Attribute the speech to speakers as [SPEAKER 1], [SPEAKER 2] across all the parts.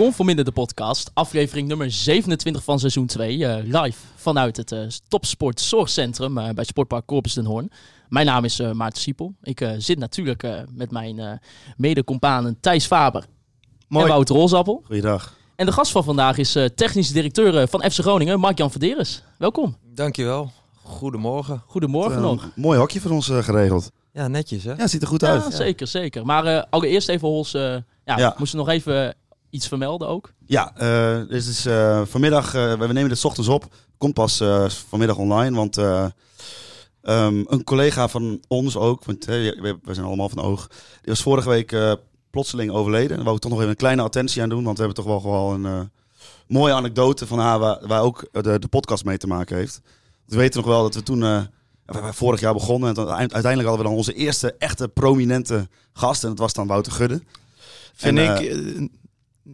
[SPEAKER 1] Conforminder de podcast, aflevering nummer 27 van seizoen 2, eh, live vanuit het eh, Topsport Zorgcentrum eh, bij Sportpark Corpus den Hoorn. Mijn naam is eh, Maarten Siepel. Ik eh, zit natuurlijk eh, met mijn eh mede-companen Thijs Faber en Wouter Rolsappel.
[SPEAKER 2] Goeiedag.
[SPEAKER 1] En de gast van vandaag is eh technisch directeur van FC Groningen, Mark-Jan Verderes. Welkom.
[SPEAKER 3] Dankjewel. Goedemorgen.
[SPEAKER 1] Goedemorgen nog.
[SPEAKER 2] Mooi hokje voor ons eh, geregeld.
[SPEAKER 3] Ja, netjes hè?
[SPEAKER 2] Ja, ziet er goed
[SPEAKER 1] Ja,
[SPEAKER 2] uit.
[SPEAKER 1] zeker, zeker. Maar eh, allereerst even Hols, eh, ja,
[SPEAKER 2] Ja.
[SPEAKER 1] moesten nog even iets vermelden ook.
[SPEAKER 2] Ja, eh dit is eh, vanmiddag, eh, we nemen dit 's ochtends op. Komt pas eh, vanmiddag online, want eh, ehm, een collega van ons ook, want we, we zijn allemaal van oog, die was vorige week eh, plotseling overleden. Daar wou ik toch nog even een kleine attentie aan doen, want we hebben toch wel gewoon een eh, mooie anekdote van haar waar, waar ook de, de podcast mee te maken heeft. We weten nog wel dat we toen, eh, we vorig jaar begonnen en uiteindelijk hadden we dan onze eerste echte prominente gast en dat was dan Wouter Gudde.
[SPEAKER 4] Vind
[SPEAKER 2] En,
[SPEAKER 4] ik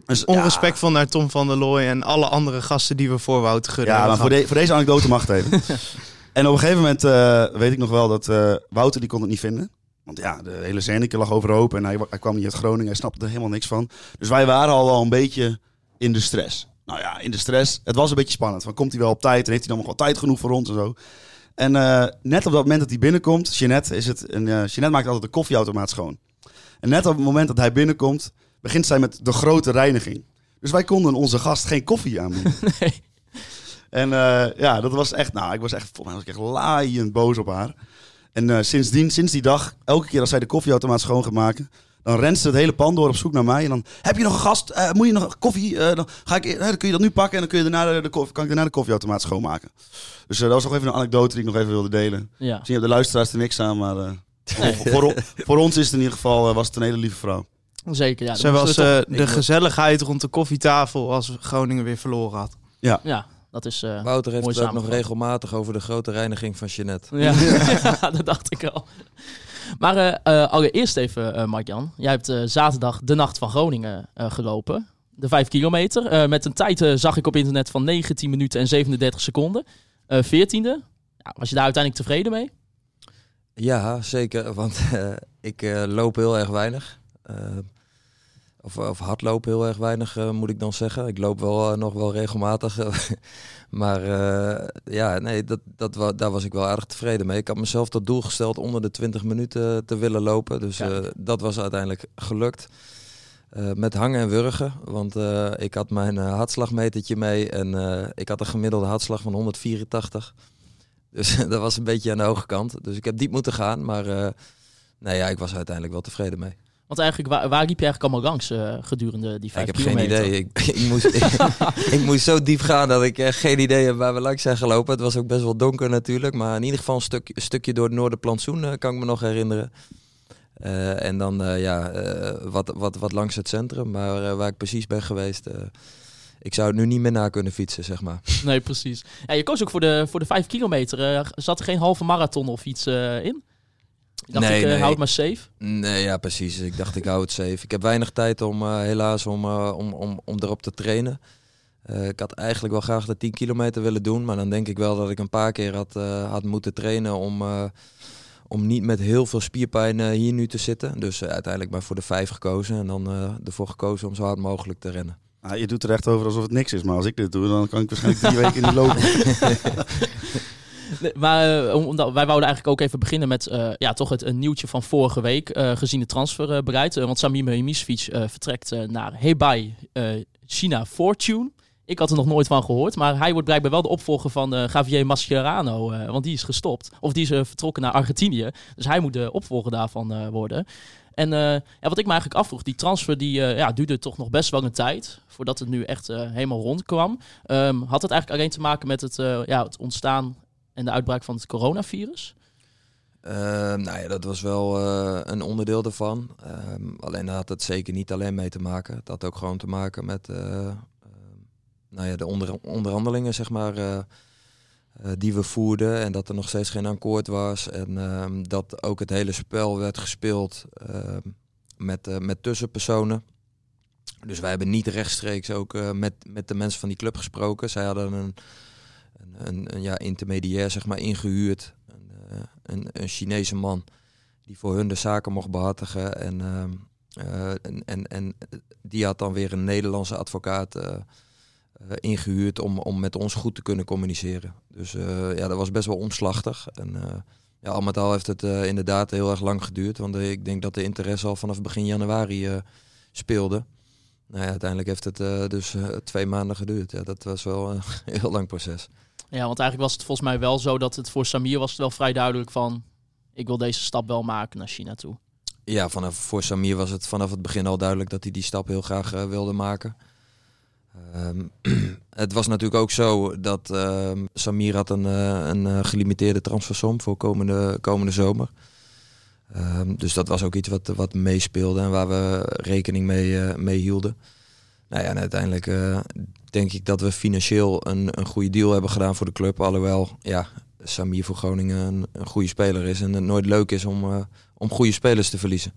[SPEAKER 2] dus, ja,
[SPEAKER 4] onrespectvol naar Tom van der Looy en alle andere gasten die we voor Wouter Gudde
[SPEAKER 2] Ja, maar voor, de- voor deze anekdote mag het even. en op een gegeven moment eh, weet ik nog wel dat eh, Wouter die kon het niet vinden. Want ja, de hele Zernike lag overhoop en hij, hij kwam niet uit Groningen. Hij snapte er helemaal niks van. Dus wij waren al wel een beetje in de stress. Nou ja, in de stress. Het was een beetje spannend. Van, komt hij wel op tijd en heeft hij dan nog wel tijd genoeg voor ons en zo. En eh, net op dat moment dat hij binnenkomt, Jeanette, is het een, eh, Jeanette maakt altijd de koffieautomaat schoon. En net op het moment dat hij binnenkomt, begint zij met de grote reiniging. Dus wij konden onze gast geen koffie aanbieden.
[SPEAKER 1] Nee.
[SPEAKER 2] En eh, ja, dat was echt, nou, ik was echt, volgens mij was ik echt laaiend boos op haar. En eh, sindsdien, sinds die dag, elke keer als zij de koffieautomaat schoon gaat maken, dan rent ze het hele pand door op zoek naar mij. En dan, heb je nog een gast? Eh, moet je nog koffie? Dan, ga ik, eh, dan kun je dat nu pakken en dan kun je daarna de, de, kan ik daarna de koffieautomaat schoonmaken. Dus dat was nog even een anekdote die ik nog even wilde delen.
[SPEAKER 1] Ja.
[SPEAKER 2] Misschien hebben de luisteraars er niks aan, maar voor, voor, voor ons is het in ieder geval, was het een hele lieve vrouw.
[SPEAKER 1] Zeker, ja.
[SPEAKER 4] eh,
[SPEAKER 1] toch-
[SPEAKER 4] de gezelligheid rond de koffietafel als Groningen weer verloren had.
[SPEAKER 1] Ja, dat is eh
[SPEAKER 3] Wouter heeft het ook nog regelmatig over de grote reiniging van Jeanette.
[SPEAKER 1] Ja. ja, dat dacht ik al. Maar eh, eh, allereerst even, eh Mark-Jan. Jij hebt eh, zaterdag de Nacht van Groningen eh, gelopen. De 5 kilometer. Eh, met een tijd eh, zag ik op internet van 19 minuten en 37 seconden. Eh 14e. Ja, was je daar uiteindelijk tevreden mee?
[SPEAKER 3] Ja, zeker. Want eh, ik eh, loop heel erg weinig. Of, of hardlopen heel erg weinig, eh, moet ik dan zeggen. Ik loop wel eh, nog wel regelmatig. maar eh, ja, nee, dat, dat, wa- daar was ik wel aardig tevreden mee. Ik had mezelf tot doel gesteld onder de 20 minuten te willen lopen. Dus dat was uiteindelijk gelukt. Met hangen en wurgen. Want ik had mijn hartslagmetertje mee. En ik had een gemiddelde hartslag van 184. Dus dat was een beetje aan de hoge kant. Dus ik heb diep moeten gaan. Maar nee, ja, ik was uiteindelijk wel tevreden mee.
[SPEAKER 1] Want eigenlijk, waar, waar liep je eigenlijk allemaal langs eh, gedurende die 5
[SPEAKER 3] ik heb
[SPEAKER 1] kilometer?
[SPEAKER 3] geen idee. Ik, ik, moest, ik, ik moest zo diep gaan dat ik eh, geen idee heb waar we langs zijn gelopen. Het was ook best wel donker natuurlijk. Maar in ieder geval een, stuk, een stukje door het Noorderplantsoen eh, kan ik me nog herinneren. En dan ja, wat, wat, wat langs het centrum. Maar waar ik precies ben geweest... ik zou het nu niet meer na kunnen fietsen, zeg maar.
[SPEAKER 1] Nee, precies. Ja, je koos ook voor de, voor de 5 kilometer. Zat er geen halve marathon of iets in? Ik dacht,
[SPEAKER 3] Nee,
[SPEAKER 1] ik eh,
[SPEAKER 3] nee.
[SPEAKER 1] hou het maar safe.
[SPEAKER 3] Nee, ja, precies. Ik dacht, ik hou het safe. Ik heb weinig tijd om, eh, helaas, om, eh, om, om, om erop te trainen. Eh, ik had eigenlijk wel graag de 10 kilometer willen doen. Maar dan denk ik wel dat ik een paar keer had, eh, had moeten trainen om, eh, om niet met heel veel spierpijn hier nu te zitten. Dus eh, uiteindelijk maar voor de 5 gekozen. En dan eh, ervoor gekozen om zo hard mogelijk te rennen.
[SPEAKER 2] Nou, je doet er echt over alsof het niks is, maar als ik dit doe, dan kan ik waarschijnlijk drie weken niet lopen.
[SPEAKER 1] Maar eh, wij wouden eigenlijk ook even beginnen met eh, ja, toch het een nieuwtje van vorige week, eh, gezien het transferbeleid. Want Samir Hemisovic eh vertrekt naar Hebei China Fortune. Ik had er nog nooit van gehoord, maar hij wordt blijkbaar wel de opvolger van eh Javier Mascherano, want die is gestopt. Of die is vertrokken naar Argentinië, dus hij moet de opvolger daarvan worden. En ja, wat ik me eigenlijk afvroeg, die transfer die, ja, duurde toch nog best wel een tijd voordat het nu echt helemaal rondkwam. Ehm, had het eigenlijk alleen te maken met het, ja, het ontstaan en de uitbraak van het coronavirus?
[SPEAKER 3] Eh, nou ja, dat was wel eh, een onderdeel daarvan. Ehm, alleen had het zeker niet alleen mee te maken. Het had ook gewoon te maken met ehm, nou ja, de onder, onderhandelingen, zeg maar, eh, die we voerden. En dat er nog steeds geen akkoord was. En dat ook het hele spel werd gespeeld met, met tussenpersonen. Dus wij hebben niet rechtstreeks ook met, met de mensen van die club gesproken. Zij hadden een, een, ja, intermediair zeg maar, ingehuurd. Een, eh, een, een Chinese man die voor hun de zaken mocht behartigen. En, ehm, eh, en, en, en die had dan weer een Nederlandse advocaat eh, eh, ingehuurd om, om met ons goed te kunnen communiceren. Dus ja, dat was best wel omslachtig. En ja, al met al heeft het inderdaad heel erg lang geduurd. Want ik denk dat de interesse al vanaf begin januari speelde. Nou ja, uiteindelijk heeft het dus twee maanden geduurd. Ja, dat was wel een heel lang proces.
[SPEAKER 1] Ja, want eigenlijk was het volgens mij wel zo dat het voor Samir was het wel vrij duidelijk van... ik wil deze stap wel maken naar China toe.
[SPEAKER 3] Ja, vanaf, voor Samir was het vanaf het begin al duidelijk dat hij die stap heel graag uh, wilde maken. Um, het was natuurlijk ook zo dat uh, Samir had een, uh, een gelimiteerde transfersom voor komende, komende zomer. Um, dus dat was ook iets wat, wat meespeelde en waar we rekening mee, mee hielden. Nou ja, en uiteindelijk denk ik dat we financieel een, een goede deal hebben gedaan voor de club. Alhoewel, ja, Samir voor Groningen een, een goede speler is en het nooit leuk is om, om goede spelers te verliezen.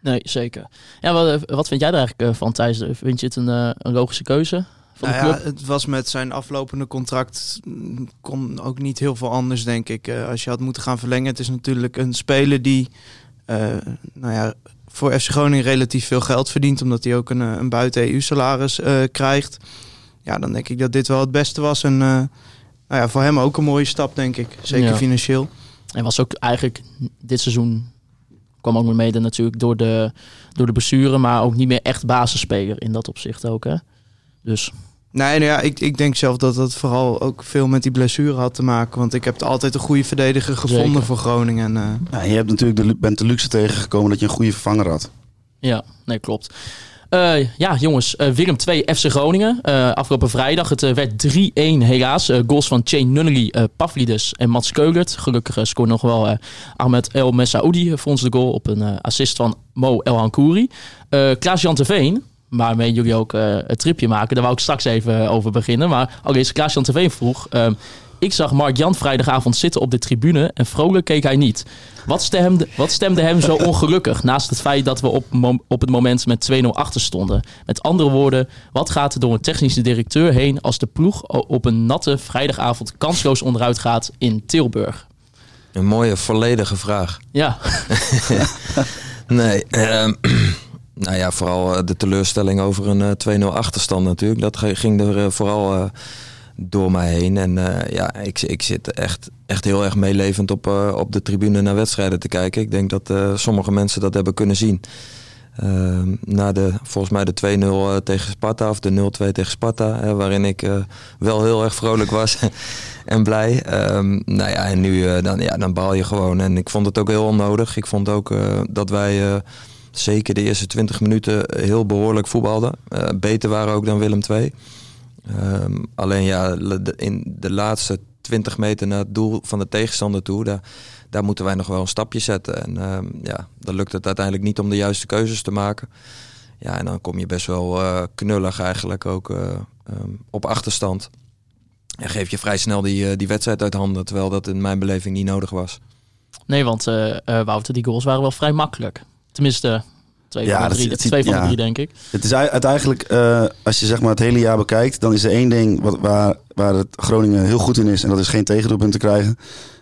[SPEAKER 1] Nee, zeker. Ja, wat, wat vind jij er eigenlijk van, Thijs? Vind je het een, een logische keuze?
[SPEAKER 4] Nou ja, het was met zijn aflopende contract kon ook niet heel veel anders, denk ik. Uh, als je had moeten gaan verlengen, het is natuurlijk een speler die, uh, nou ja, voor FC Groningen relatief veel geld verdient, omdat hij ook een, een buiten EU-salaris uh, krijgt. Ja, dan denk ik dat dit wel het beste was. En nou ja, voor hem ook een mooie stap, denk ik. Zeker ja. financieel.
[SPEAKER 1] En was ook eigenlijk dit seizoen kwam ook mede natuurlijk door de, door de blessure, maar ook niet meer echt basisspeler in dat opzicht ook. Hè? Dus
[SPEAKER 4] Nee, nou ja, ik, ik denk zelf dat dat vooral ook veel met die blessure had te maken. Want ik heb altijd een goede verdediger gevonden Zeker. voor Groningen. En, uh...
[SPEAKER 2] ja, je hebt natuurlijk de, bent de luxe tegengekomen dat je een goede vervanger had.
[SPEAKER 1] Ja, nee, klopt. Uh, ja, jongens, uh, Willem 2 FC Groningen. Uh, afgelopen vrijdag. Het werd 3-1 helaas. goals van Chain Nunnally, Pavlidis en Mats Keulert. Gelukkig scoorde nog wel Ahmed El Messaoudi voor ons de goal op een assist van Mo El Hankouri. Klaas-Jan Veen waarmee jullie ook het tripje maken. Daar wou ik straks even over beginnen. Maar allereerst Klaas-Jan TV vroeg... Um, ik zag Mark-Jan vrijdagavond zitten op de tribune en vrolijk keek hij niet. Wat stemde, wat stemde hem zo ongelukkig? Naast het feit dat we op, op het moment met 2-0 achter stonden. Met andere woorden, wat gaat er door een technische directeur heen als de ploeg op een natte vrijdagavond kansloos onderuit gaat in Tilburg?
[SPEAKER 3] Een mooie, volledige vraag.
[SPEAKER 1] Ja.
[SPEAKER 3] nee, um, nou ja, vooral de teleurstelling over een 2-0 achterstand natuurlijk. Dat ging er vooral uh, door mij heen. En uh, ja, ik, ik zit echt, echt heel erg meelevend op, uh, op de tribune naar wedstrijden te kijken. Ik denk dat sommige mensen dat hebben kunnen zien. Ehm, na de, volgens mij de 2-0 tegen Sparta of de 0-2 tegen Sparta, waarin ik wel heel erg vrolijk was en blij. Um, nou ja, en nu dan, ja, dan baal je gewoon. En ik vond het ook heel onnodig. Ik vond ook dat wij zeker de eerste 20 minuten heel behoorlijk voetbalden. Beter waren ook dan Willem II. Um, alleen ja, in de laatste 20 meter naar het doel van de tegenstander toe, daar, moeten wij nog wel een stapje zetten. En um, ja, dan lukt het uiteindelijk niet om de juiste keuzes te maken. Ja, en dan kom je best wel uh, knullig eigenlijk ook uh, um, op achterstand. En geef je vrij snel die, die wedstrijd uit handen, terwijl dat in mijn beleving niet nodig was.
[SPEAKER 1] Nee, want Wouter, die goals waren wel vrij makkelijk. Tenminste, twee ja, van de drie, het, twee van de drie denk ik.
[SPEAKER 2] Het is uiteindelijk, uh, als je zeg maar het hele jaar bekijkt, dan is er één ding wat, waar, waar het Groningen heel goed in is. En dat is geen tegendoelpunt te krijgen.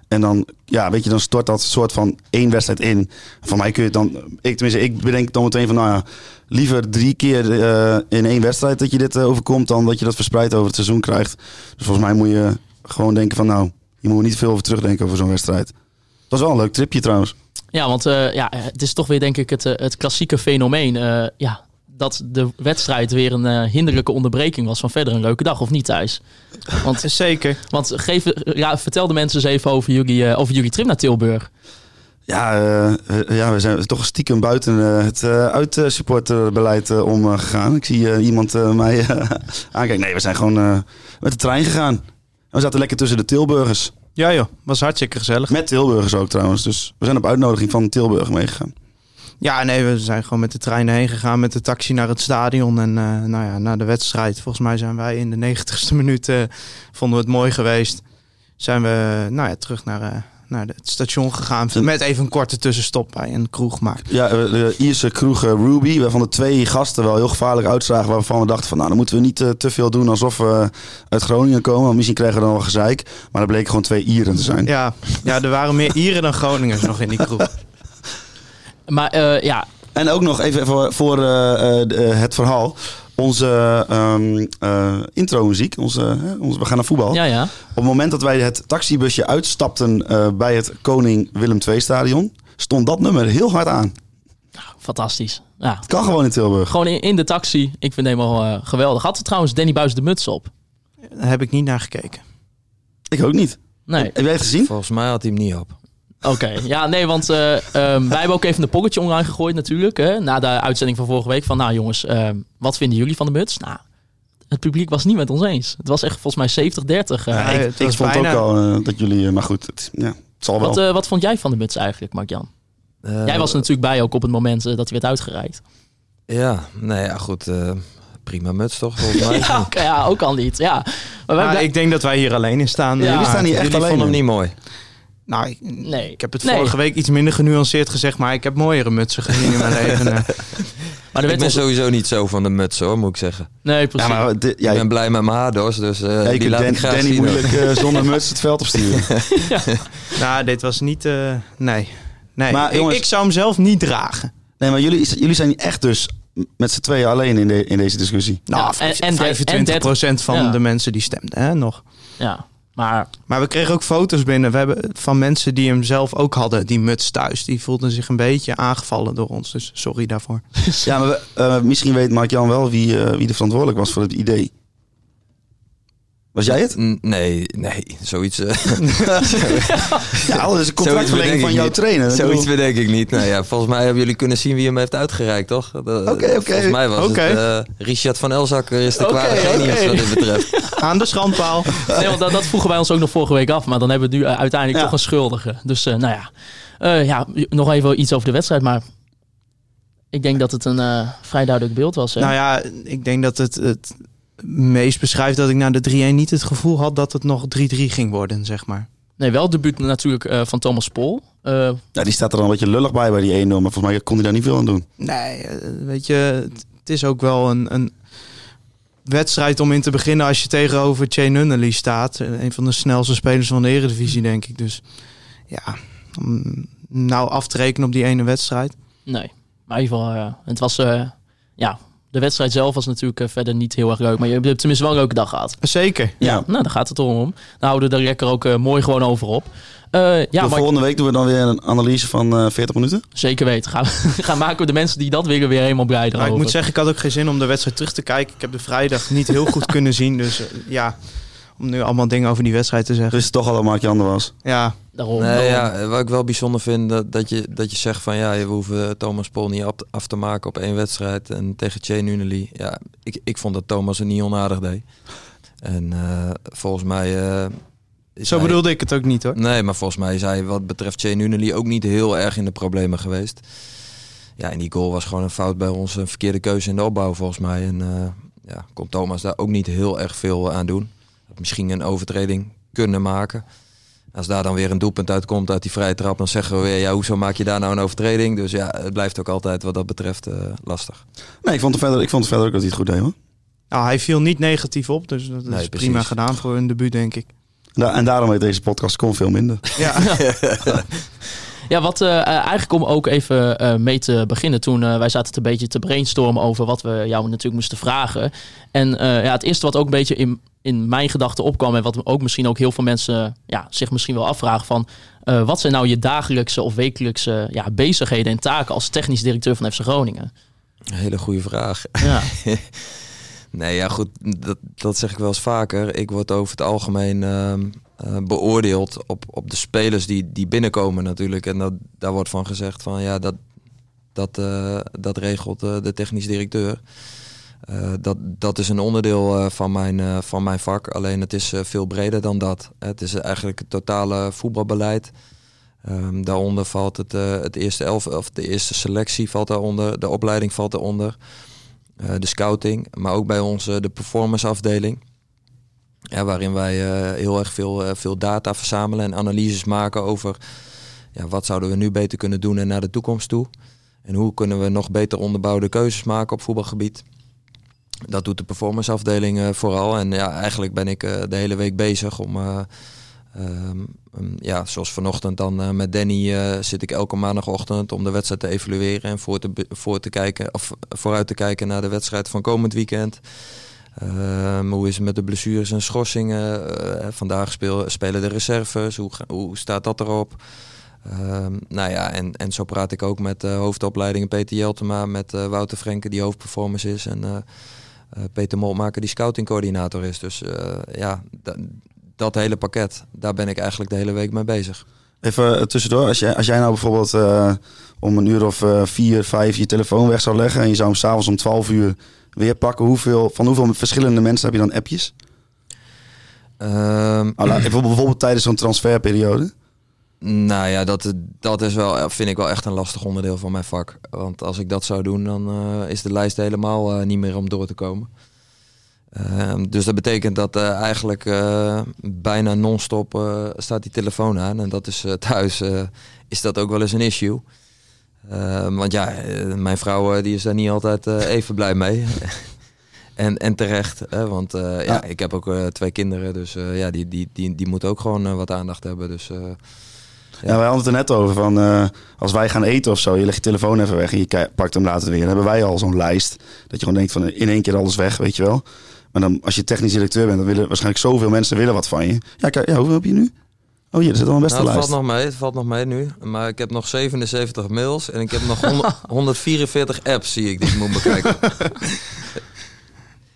[SPEAKER 2] En dan, ja, weet je, dan stort dat soort van één wedstrijd in. Van mij kun je dan, ik, tenminste, ik bedenk dan meteen van, nou ja, liever drie keer uh, in één wedstrijd dat je dit uh, overkomt, dan dat je dat verspreid over het seizoen krijgt. Dus volgens mij moet je gewoon denken van, nou, je moet niet veel over terugdenken over zo'n wedstrijd. Dat was wel een leuk tripje trouwens.
[SPEAKER 1] Ja, want uh, ja, het is toch weer denk ik het, het klassieke fenomeen. Uh, ja, dat de wedstrijd weer een uh, hinderlijke onderbreking was van verder een leuke dag, of niet thuis?
[SPEAKER 4] Want, Zeker.
[SPEAKER 1] Want geef, ja, vertel de mensen eens even over jullie, over jullie trip naar Tilburg.
[SPEAKER 2] Ja, ja, we zijn toch stiekem buiten het uitsupporterbeleid omgegaan. Ik zie iemand mij aankijken. Nee, we zijn gewoon met de trein gegaan. We zaten lekker tussen de Tilburgers.
[SPEAKER 4] Ja joh, was hartstikke gezellig.
[SPEAKER 2] Met Tilburgers ook trouwens. Dus we zijn op uitnodiging van Tilburg meegegaan.
[SPEAKER 4] Ja, nee, we zijn gewoon met de trein heen gegaan, met de taxi naar het stadion. En eh, nou ja, na de wedstrijd, volgens mij zijn wij in de negentigste minuut, eh, vonden we het mooi geweest. Zijn we nou ja, terug naar, eh, naar het station gegaan. Met even een korte tussenstop bij een kroeg. Maar
[SPEAKER 2] Ja, eh, de Ierse kroeg eh, Ruby, waarvan de twee gasten wel heel gevaarlijk uitzagen. Waarvan we dachten van, nou, dan moeten we niet eh, te veel doen alsof we uit Groningen komen. Want misschien krijgen we dan wel gezeik. Maar er bleken gewoon twee Ieren te zijn.
[SPEAKER 4] ja, ja, er waren meer Ieren dan Groningers nog in die kroeg.
[SPEAKER 1] Maar eh, ja,
[SPEAKER 2] En ook nog even voor, voor eh, eh, eh, het verhaal. Onze ehm eh, intro-muziek, onze, we gaan naar voetbal.
[SPEAKER 1] ja, ja.
[SPEAKER 2] Op het moment dat wij het taxibusje uitstapten eh, bij het Koning Willem II stadion, stond dat nummer heel hard aan.
[SPEAKER 1] Fantastisch. Ja.
[SPEAKER 2] Het kan gewoon in Tilburg.
[SPEAKER 1] Gewoon in, in de taxi. Ik vind het helemaal eh, geweldig. Had er trouwens Danny Buis de muts op?
[SPEAKER 4] Daar heb ik niet naar gekeken.
[SPEAKER 2] Ik ook niet.
[SPEAKER 1] Nee.
[SPEAKER 2] Heb jij het gezien?
[SPEAKER 3] Volgens mij had hij hem niet op.
[SPEAKER 1] Oké, ja, nee, want eh, ehm, wij hebben ook even een pocketje online gegooid natuurlijk. Hè, na de uitzending van vorige week. Van nou jongens, ehm, wat vinden jullie van de muts? Nou, het publiek was niet met ons eens. Het was echt volgens mij 70-30. eh.
[SPEAKER 4] Ja,
[SPEAKER 2] ik
[SPEAKER 4] het
[SPEAKER 2] ik
[SPEAKER 4] was
[SPEAKER 2] vond
[SPEAKER 4] bijna-
[SPEAKER 2] ook al eh, dat jullie, maar goed, het, ja, het zal wel.
[SPEAKER 1] wat, eh, wat vond jij van de muts eigenlijk, Mark-Jan?
[SPEAKER 3] Eh,
[SPEAKER 1] jij was er natuurlijk bij ook op het moment dat hij werd uitgereikt.
[SPEAKER 3] Ja, nee, ja, goed. eh, prima muts toch, volgens mij.
[SPEAKER 1] Ja, ja, ook al niet. Ja. Maar wij
[SPEAKER 4] Maar
[SPEAKER 1] blij-
[SPEAKER 4] ik denk dat wij hier alleen in staan.
[SPEAKER 1] Ja,
[SPEAKER 2] jullie staan hier echt
[SPEAKER 3] Jullie
[SPEAKER 2] alleen.
[SPEAKER 3] vonden hem niet mooi.
[SPEAKER 4] Nou, ik,
[SPEAKER 1] nee.
[SPEAKER 4] ik heb het
[SPEAKER 1] Nee.
[SPEAKER 4] vorige week iets minder genuanceerd gezegd, maar ik heb mooiere mutsen gezien in mijn leven. eh.
[SPEAKER 1] Maar
[SPEAKER 3] Ik ben
[SPEAKER 1] ons-
[SPEAKER 3] sowieso niet zo van de muts hoor, moet ik zeggen.
[SPEAKER 1] Nee,
[SPEAKER 2] Ja,
[SPEAKER 1] precies.
[SPEAKER 2] maar dit-
[SPEAKER 3] Ik
[SPEAKER 2] jij,
[SPEAKER 3] ben blij met mijn haardos, dus eh,
[SPEAKER 2] jij
[SPEAKER 3] die
[SPEAKER 2] kunt
[SPEAKER 3] laat
[SPEAKER 2] Dan-
[SPEAKER 3] ik graag
[SPEAKER 2] Danny
[SPEAKER 3] zien. hoor.
[SPEAKER 2] moeilijk eh, zonder muts het veld opsturen.
[SPEAKER 4] Nou, dit was niet... eh, nee. nee.
[SPEAKER 2] Maar,
[SPEAKER 4] ik,
[SPEAKER 2] jongens-
[SPEAKER 4] ik zou hem zelf niet dragen.
[SPEAKER 2] Nee, maar jullie, jullie zijn echt dus met z'n tweeën alleen in, de, in deze discussie.
[SPEAKER 4] Nou,
[SPEAKER 1] Ja, en- en-
[SPEAKER 4] 25% van
[SPEAKER 1] ja.
[SPEAKER 4] de mensen die stemden, hè, nog.
[SPEAKER 1] Ja, maar
[SPEAKER 4] Maar we kregen ook foto's binnen. We hebben van mensen die hem zelf ook hadden, die muts thuis. Die voelden zich een beetje aangevallen door ons. Dus sorry daarvoor.
[SPEAKER 2] Ja, maar we- eh, misschien weet Mark-Jan wel wie, eh, wie er verantwoordelijk was voor het idee. Was jij het?
[SPEAKER 3] N- Nee, nee, zoiets, eh,
[SPEAKER 2] Ja, dat is een
[SPEAKER 3] bedenk
[SPEAKER 2] van jouw trainer.
[SPEAKER 3] Zoiets
[SPEAKER 2] bedoel-
[SPEAKER 3] bedenk ik niet. Nou ja, volgens mij hebben jullie kunnen zien wie hem heeft uitgereikt, toch? Oké,
[SPEAKER 2] oké.
[SPEAKER 3] Volgens mij was
[SPEAKER 4] Oké.
[SPEAKER 3] het eh, Richard van Elzakker is de kwade genius wat dit betreft.
[SPEAKER 4] Aan de schandpaal.
[SPEAKER 1] nee, want dat, dat vroegen wij ons ook nog vorige week af. Maar dan hebben we nu eh, uiteindelijk
[SPEAKER 2] Ja.
[SPEAKER 1] toch een schuldige. Dus eh, nou ja. Eh, ja, nog even iets over de wedstrijd. Maar ik denk dat het een eh, vrij duidelijk beeld was. Hè?
[SPEAKER 4] Nou ja, ik denk dat het het meest beschrijft dat ik na de 3-1 niet het gevoel had dat het nog 3-3 ging worden, zeg maar.
[SPEAKER 1] Nee, wel debuut natuurlijk eh, van Thomas Pol. Eh,
[SPEAKER 2] Ja, die staat er dan een beetje lullig bij bij die 1-0. Maar volgens mij kon hij daar niet veel aan doen.
[SPEAKER 4] Nee, eh, weet je, het, is ook wel een, een wedstrijd om in te beginnen als je tegenover Che Nunnally staat. Een van de snelste spelers van de Eredivisie, denk ik. Dus ja, om nou af te rekenen op die ene wedstrijd.
[SPEAKER 1] nee, maar in ieder geval, eh, het was... eh, ja, de wedstrijd zelf was natuurlijk eh, verder niet heel erg leuk. Maar je hebt tenminste wel een leuke dag gehad.
[SPEAKER 4] Zeker.
[SPEAKER 2] Ja.
[SPEAKER 1] Nou, daar gaat het om. Dan houden we er lekker ook eh, mooi gewoon over op. Eh, ja,
[SPEAKER 2] de
[SPEAKER 1] maar
[SPEAKER 2] volgende week doen we dan weer een analyse van eh 40 minuten.
[SPEAKER 1] zeker weten. Gaan, gaan maken we de mensen die dat willen weer helemaal blij
[SPEAKER 4] Maar
[SPEAKER 1] erover.
[SPEAKER 4] ik moet zeggen, ik had ook geen zin om de wedstrijd terug te kijken. Ik heb de vrijdag niet heel goed kunnen zien. Dus ja, om nu allemaal dingen over die wedstrijd te zeggen.
[SPEAKER 2] Dus toch al dat Mark-Jan er was.
[SPEAKER 4] Ja,
[SPEAKER 1] Daarom,
[SPEAKER 3] Nee,
[SPEAKER 1] daarom.
[SPEAKER 3] ja, wat ik wel bijzonder vind, dat, dat, je, dat je zegt van ja, we hoeven Thomas Pol niet af, af te maken op één wedstrijd. En tegen Che Nunnally, ja, ik, ik vond dat Thomas het niet onaardig deed. En eh, volgens mij... eh,
[SPEAKER 4] zo
[SPEAKER 3] hij-
[SPEAKER 4] bedoelde ik het ook niet hoor.
[SPEAKER 3] Nee, maar volgens mij is hij wat betreft Che Nunnally ook niet heel erg in de problemen geweest. Ja, en die goal was gewoon een fout bij ons, een verkeerde keuze in de opbouw volgens mij. En eh, ja, kon Thomas daar ook niet heel erg veel aan doen. Misschien een overtreding kunnen maken. Als daar dan weer een doelpunt uitkomt uit die vrije trap, dan zeggen we weer, ja, hoezo maak je daar nou een overtreding? Dus ja, het blijft ook altijd wat dat betreft eh, lastig.
[SPEAKER 2] Nee, ik vond, het verder, ik vond het verder ook dat hij het goed deed hoor.
[SPEAKER 4] Nou, hij viel niet negatief op, dus dat
[SPEAKER 3] Nee,
[SPEAKER 4] is
[SPEAKER 3] precies.
[SPEAKER 4] prima gedaan voor een debuut, denk ik.
[SPEAKER 2] Da- en daarom heet deze podcast kon veel minder.
[SPEAKER 4] Ja,
[SPEAKER 1] Ja, wat eh, eh, eigenlijk om ook even eh, mee te beginnen. Toen wij zaten een beetje te brainstormen over wat we jou natuurlijk moesten vragen. En ja, het eerste wat ook een beetje in, in mijn gedachten opkwam. En wat ook misschien ook heel veel mensen ja, zich misschien wel afvragen van. wat zijn nou je dagelijkse of wekelijkse ja, bezigheden en taken als technisch directeur van FC Groningen?
[SPEAKER 3] Een hele goede vraag.
[SPEAKER 1] Ja,
[SPEAKER 3] Nee, ja goed, dat, dat zeg ik wel eens vaker. Ik word over het algemeen eh, beoordeeld op, op de spelers die, die binnenkomen natuurlijk. En dat, daar wordt van gezegd van ja, dat, dat, eh, dat regelt eh, de technisch directeur. Dat, dat is een onderdeel van, mijn, van mijn vak. Alleen het is veel breder dan dat. Het is eigenlijk het totale voetbalbeleid. Ehm, daaronder valt het, het eerste elf, of de eerste selectie valt daaronder, de opleiding valt daaronder, de scouting, maar ook bij ons de performance afdeling. Ja, waarin wij eh, heel erg veel, eh, veel data verzamelen en analyses maken over ja, wat zouden we nu beter kunnen doen en naar de toekomst toe. En hoe kunnen we nog beter onderbouwde keuzes maken op voetbalgebied. Dat doet de performance afdeling eh, vooral. En ja, eigenlijk ben ik de hele week bezig om, eh, ehm, ja, zoals vanochtend dan met Danny zit ik elke maandagochtend om de wedstrijd te evalueren en voor te, voor te kijken, of vooruit te kijken naar de wedstrijd van komend weekend. Ehm, hoe is het met de blessures en schorsingen? Eh, vandaag speel, spelen de reserves. Hoe, hoe staat dat erop? Ehm, nou ja, en, en zo praat ik ook met uh, hoofdopleidingen Peter Jeltema, met eh, Wouter Frenke, die hoofdperformance is. En eh, eh, Peter Molmaker, die scoutingcoördinator is. Dus eh, ja, da- dat hele pakket, daar ben ik eigenlijk de hele week mee bezig.
[SPEAKER 2] Even eh, tussendoor, als jij, als jij nou bijvoorbeeld eh, om een uur of eh, vier, vijf je telefoon weg zou leggen en je zou hem s'avonds om 12 uur weer pakken, hoeveel, van hoeveel verschillende mensen heb je dan appjes? Ah, laat- bijvoorbeeld, tijdens zo'n transferperiode.
[SPEAKER 3] Nou ja, dat, dat is wel, vind ik wel echt een lastig onderdeel van mijn vak. Want als ik dat zou doen, dan eh, is de lijst helemaal eh, niet meer om door te komen. Ehm, dus dat betekent dat eh, eigenlijk bijna non-stop staat die telefoon aan. En dat is thuis, is dat ook wel eens een issue. Ehm, want ja, eh, mijn vrouw eh, die is daar niet altijd eh, even blij mee. en, en terecht, hè, want ja.
[SPEAKER 2] Ja.
[SPEAKER 3] ik heb ook twee kinderen. Dus ja, die, die, die, die moeten ook gewoon wat aandacht hebben. Dus eh,
[SPEAKER 2] Ja, wij hadden het er net over van als wij gaan eten of zo, je legt je telefoon even weg en je pakt hem later weer. Dan hebben wij al zo'n lijst dat je gewoon denkt van in één keer alles weg, weet je wel. Maar dan als je technisch directeur bent, dan willen waarschijnlijk zoveel mensen willen wat van je. Ja, kijk, ja, hoeveel heb je nu? Oh hier, er zit al een beste
[SPEAKER 3] Nou, het
[SPEAKER 2] lijst.
[SPEAKER 3] valt nog mee, het valt nog mee nu. Maar ik heb nog 77 mails en ik heb nog 100 144 apps, zie ik, die ik moet bekijken.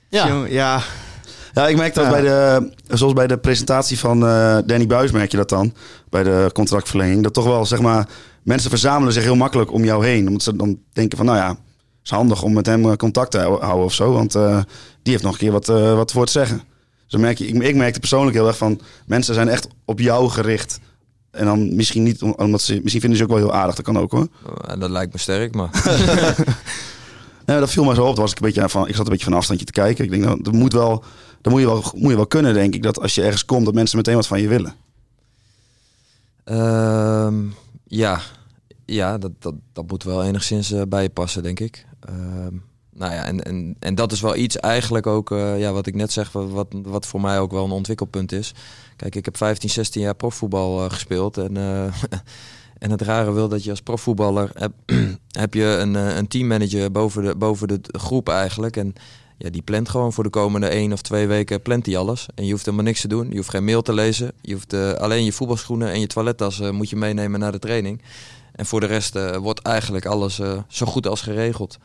[SPEAKER 1] Ja,
[SPEAKER 4] ja,
[SPEAKER 2] Ja, ik merk dat
[SPEAKER 4] Ja.
[SPEAKER 2] bij de, zoals bij de presentatie van eh, Danny Buis merk je dat dan, bij de contractverlenging, dat toch wel, zeg maar, mensen verzamelen zich heel makkelijk om jou heen. Omdat ze dan denken van, nou ja, is handig om met hem eh, contact te hou- houden of zo, want eh, die heeft nog een keer wat, eh, wat voor te zeggen. Dus dan merk je, ik, ik merkte persoonlijk heel erg van, mensen zijn echt op jou gericht. En dan misschien niet, om- omdat ze, misschien vinden ze ook wel heel aardig, dat kan ook hoor.
[SPEAKER 3] En dat lijkt me sterk, maar
[SPEAKER 2] Nee, dat viel mij zo op. Was ik een beetje van, ik zat een beetje van afstandje te kijken. Ik denk, nou, dat moet wel, dat moet je wel, moet je wel kunnen, denk ik. Dat als je ergens komt, dat mensen meteen wat van je willen.
[SPEAKER 3] Ehm, ja, ja dat, dat, dat moet wel enigszins eh, bij je passen, denk ik. Ehm, nou ja, en, en, en dat is wel iets eigenlijk ook, eh, ja, wat ik net zeg, wat, wat, voor mij ook wel een ontwikkelpunt is. Kijk, ik heb 15, 16 jaar profvoetbal eh, gespeeld. En, eh, en het rare wil dat je als profvoetballer heb, heb je een, een teammanager boven de, boven de groep eigenlijk. En ja, die plant gewoon voor de komende één of twee weken plant die alles. En je hoeft helemaal niks te doen. Je hoeft geen mail te lezen. Je hoeft alleen je voetbalschoenen en je toilettas moet je meenemen naar de training. En voor de rest wordt eigenlijk alles zo goed als geregeld.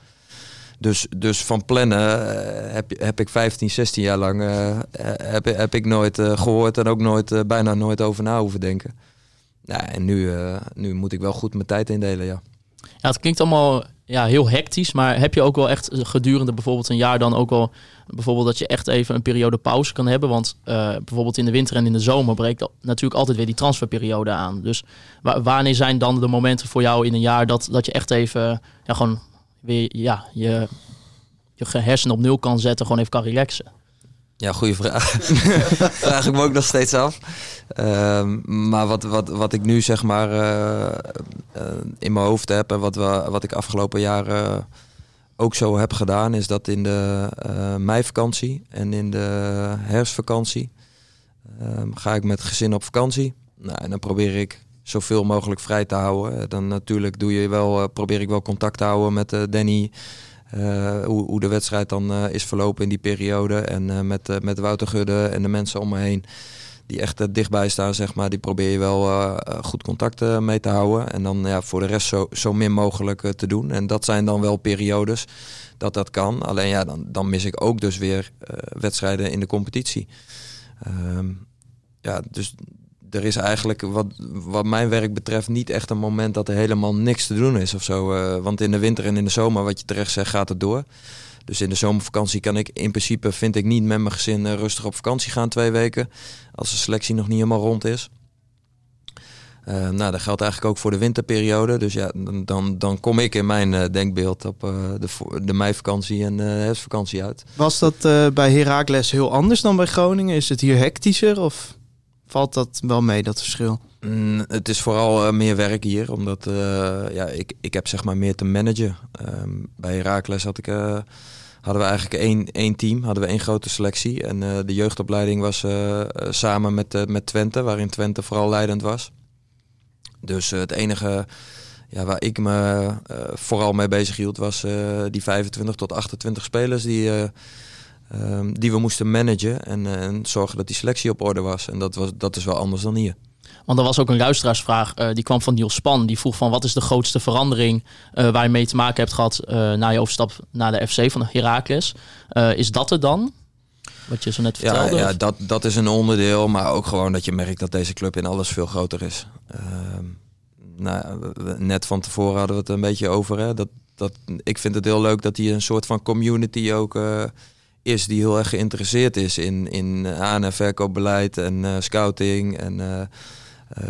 [SPEAKER 3] Dus, dus van plannen eh, heb, heb ik 15, 16 jaar lang eh, heb, heb ik nooit eh, gehoord en ook nooit, bijna nooit over na hoeven denken. Ja, en nu, nu moet ik wel goed mijn tijd indelen, ja.
[SPEAKER 1] Ja, het klinkt allemaal ja, heel hectisch, maar heb je ook wel echt gedurende bijvoorbeeld een jaar dan ook wel bijvoorbeeld dat je echt even een periode pauze kan hebben? Want bijvoorbeeld in de winter en in de zomer breekt natuurlijk altijd weer die transferperiode aan. Dus wa- wanneer zijn dan de momenten voor jou in een jaar dat, dat je echt even ja, gewoon weer ja, je, je hersenen op nul kan zetten, gewoon even kan relaxen?
[SPEAKER 3] Ja, goede vraag. Vraag ik me ook nog steeds af. Ehm, maar wat, wat, wat ik nu zeg maar eh, eh, in mijn hoofd heb en wat, we, wat ik afgelopen jaren ook zo heb gedaan, is dat in de eh, meivakantie en in de herfstvakantie ehm, ga ik met gezin op vakantie. Nou, en dan probeer ik zoveel mogelijk vrij te houden. Dan natuurlijk doe je wel, eh, probeer ik wel contact te houden met eh, Danny. eh, hoe, hoe de wedstrijd dan eh, is verlopen in die periode. En eh, met, eh, met Wouter Gudde en de mensen om me heen. Die echt eh, dichtbij staan, zeg maar. Die probeer je wel eh, eh, goed contact eh, mee te houden. En dan ja, voor de rest zo, zo min mogelijk eh, te doen. En dat zijn dan wel periodes dat dat kan. Alleen ja, dan, dan mis ik ook dus weer eh, wedstrijden in de competitie. Ehm, ja, dus er is eigenlijk wat, wat mijn werk betreft niet echt een moment dat er helemaal niks te doen is of zo. eh, want in de winter en in de zomer, wat je terecht zegt, gaat het door. Dus in de zomervakantie kan ik in principe, vind ik niet met mijn gezin eh, rustig op vakantie gaan twee weken. Als de selectie nog niet helemaal rond is. Eh, nou, dat geldt eigenlijk ook voor de winterperiode. Dus ja, dan, dan, kom ik in mijn denkbeeld op eh, de, de meivakantie en de herfstvakantie uit.
[SPEAKER 4] Was dat bij Heracles heel anders dan bij Groningen? Is het hier hectischer of valt dat wel mee, dat verschil?
[SPEAKER 3] Mm, het is vooral eh, meer werk hier, omdat eh, ja, ik, ik heb zeg maar meer te managen. Ehm, bij Heracles had ik, eh, hadden we eigenlijk één, één team, hadden we één grote selectie. En de jeugdopleiding was samen met, met Twente, waarin Twente vooral leidend was. Dus het enige ja, waar ik me vooral mee bezig hield, was die 25 tot 28 spelers die, eh, ehm, die we moesten managen. En, eh, en zorgen dat die selectie op orde was. En dat, was, dat is wel anders dan hier.
[SPEAKER 1] Want er was ook een luisteraarsvraag, eh, die kwam van Niels Span. Die vroeg van wat is de grootste verandering eh, waar je mee te maken hebt gehad eh, na je overstap naar de FC van Heracles. Is dat er dan? Wat je zo net
[SPEAKER 3] Ja,
[SPEAKER 1] vertelde?
[SPEAKER 3] ja dat, dat is een onderdeel, maar ook gewoon dat je merkt dat deze club in alles veel groter is. Ehm, nou, net van tevoren hadden we het een beetje over. Hè? Dat, dat, ik vind het heel leuk dat hier een soort van community ook is die heel erg geïnteresseerd is in, in aan- en verkoopbeleid en eh, scouting en eh, eh,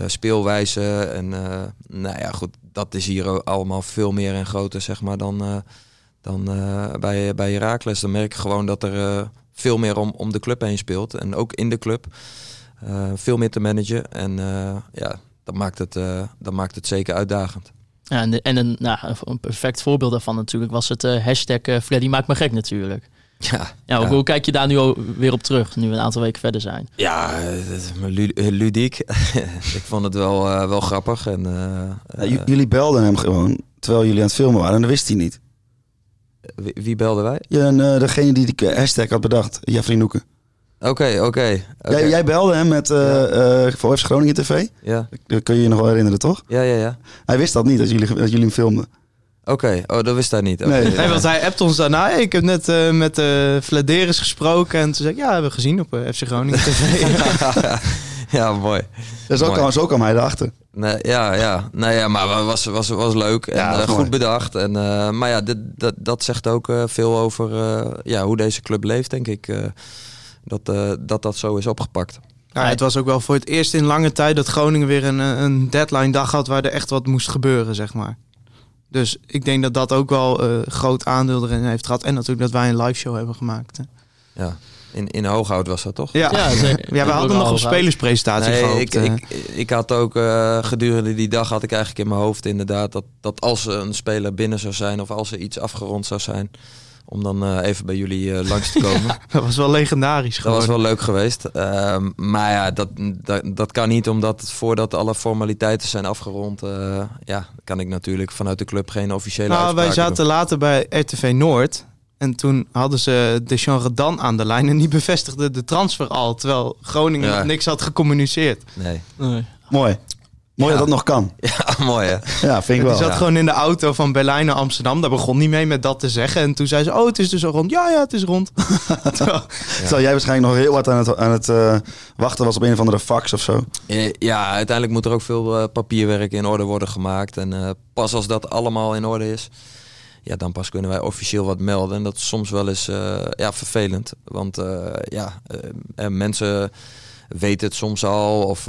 [SPEAKER 3] speelwijze. En eh, nou ja, goed, dat is hier allemaal veel meer en groter zeg maar dan, eh, dan eh, bij, bij Heracles. Dan merk je gewoon dat er eh, veel meer om, om de club heen speelt. En ook in de club. eh, veel meer te managen. En eh, ja, dat maakt, het, eh, dat maakt het zeker uitdagend.
[SPEAKER 1] Ja, en, en een, nou, een perfect voorbeeld daarvan natuurlijk was het eh, hashtag eh, Freddy maakt me gek natuurlijk.
[SPEAKER 3] Ja,
[SPEAKER 1] Ja, hoe, kijk je daar nu weer op terug, nu we een aantal weken verder zijn?
[SPEAKER 3] ja eh, eh, ludiek. ik vond het wel, eh, wel grappig. En, eh,
[SPEAKER 2] Ja, jullie belden hem gewoon terwijl jullie aan het filmen waren en dat wist hij niet.
[SPEAKER 3] wie, wie belden wij?
[SPEAKER 2] Ja, en, eh, degene die die hashtag had bedacht, Jeffrey Noeken.
[SPEAKER 3] Oké, oké. oké.
[SPEAKER 2] Jij, jij belde hem met eh eh voor FC Groningen TV.
[SPEAKER 3] Ja,
[SPEAKER 2] Dat kun je je nog wel herinneren, toch?
[SPEAKER 3] ja, ja. ja.
[SPEAKER 2] Hij wist dat niet, dat jullie, dat jullie hem filmden.
[SPEAKER 3] Oké, oh, dat wist hij niet.
[SPEAKER 2] Nee.
[SPEAKER 4] Nee, want hij appt ons daarna. Ik heb net eh, met de Vladeris gesproken. En toen zei ik, ja, hebben we gezien op eh, FC Groningen TV.
[SPEAKER 3] ja, mooi.
[SPEAKER 2] Ja, zo,
[SPEAKER 3] Mooi.
[SPEAKER 2] kwam, zo kwam hij erachter.
[SPEAKER 3] Nee, ja, ja. Nee, ja, maar het was, was, was leuk en
[SPEAKER 2] Ja, dat
[SPEAKER 3] eh,
[SPEAKER 2] is
[SPEAKER 3] goed bedacht. En, eh, maar ja, dit, dat, dat zegt ook eh, veel over eh, ja, hoe deze club leeft, denk ik. eh, dat, eh, dat dat zo is opgepakt.
[SPEAKER 4] Ja, het was ook wel voor het eerst in lange tijd dat Groningen weer een, eh, een deadline dag had waar er echt wat moest gebeuren, zeg maar. Dus ik denk dat dat ook wel eh groot aandeel erin heeft gehad. En natuurlijk dat wij een live show hebben gemaakt. hè.
[SPEAKER 3] Ja. In, in Hooghout was dat toch?
[SPEAKER 4] Ja,
[SPEAKER 1] Ja,
[SPEAKER 4] we hadden nog een spelerspresentatie
[SPEAKER 3] Nee,
[SPEAKER 4] gehoopt.
[SPEAKER 3] ik,
[SPEAKER 4] eh.
[SPEAKER 3] ik, ik had ook eh, gedurende die dag had ik eigenlijk in mijn hoofd inderdaad dat, dat als er een speler binnen zou zijn of als er iets afgerond zou zijn, om dan eh, even bij jullie eh, langs te komen.
[SPEAKER 4] dat was wel legendarisch
[SPEAKER 3] Dat
[SPEAKER 4] geworden.
[SPEAKER 3] was wel leuk geweest. Ehm, maar ja, dat, dat, dat kan niet omdat voordat alle formaliteiten zijn afgerond, eh, ja, kan ik natuurlijk vanuit de club geen officiële
[SPEAKER 4] Nou, wij zaten later bij RTV Noord. En toen hadden ze Deschamps Redan aan de lijn. En die bevestigde de transfer al. Terwijl Groningen
[SPEAKER 3] Ja.
[SPEAKER 4] niks had gecommuniceerd.
[SPEAKER 3] Nee.
[SPEAKER 2] Mooi. Mooi
[SPEAKER 3] Ja.
[SPEAKER 2] dat dat nog kan.
[SPEAKER 3] Ja, mooi hè.
[SPEAKER 2] Ja, vind ik
[SPEAKER 4] Die
[SPEAKER 2] wel.
[SPEAKER 4] zat
[SPEAKER 3] ja.
[SPEAKER 4] gewoon in de auto van Berlijn naar Amsterdam. Daar begon niet mee met dat te zeggen. En toen zei ze, oh, het is dus al rond. Ja, ja, het is rond. Terwijl-
[SPEAKER 2] jij waarschijnlijk nog heel hard aan het, aan het eh, wachten was op een of andere fax of zo.
[SPEAKER 3] Eh, Ja, uiteindelijk moet er ook veel eh, papierwerk in orde worden gemaakt. En pas als dat allemaal in orde is, ja, dan pas kunnen wij officieel wat melden. En dat is soms wel eens ja, vervelend. Want ja, mensen weten het soms al. Of,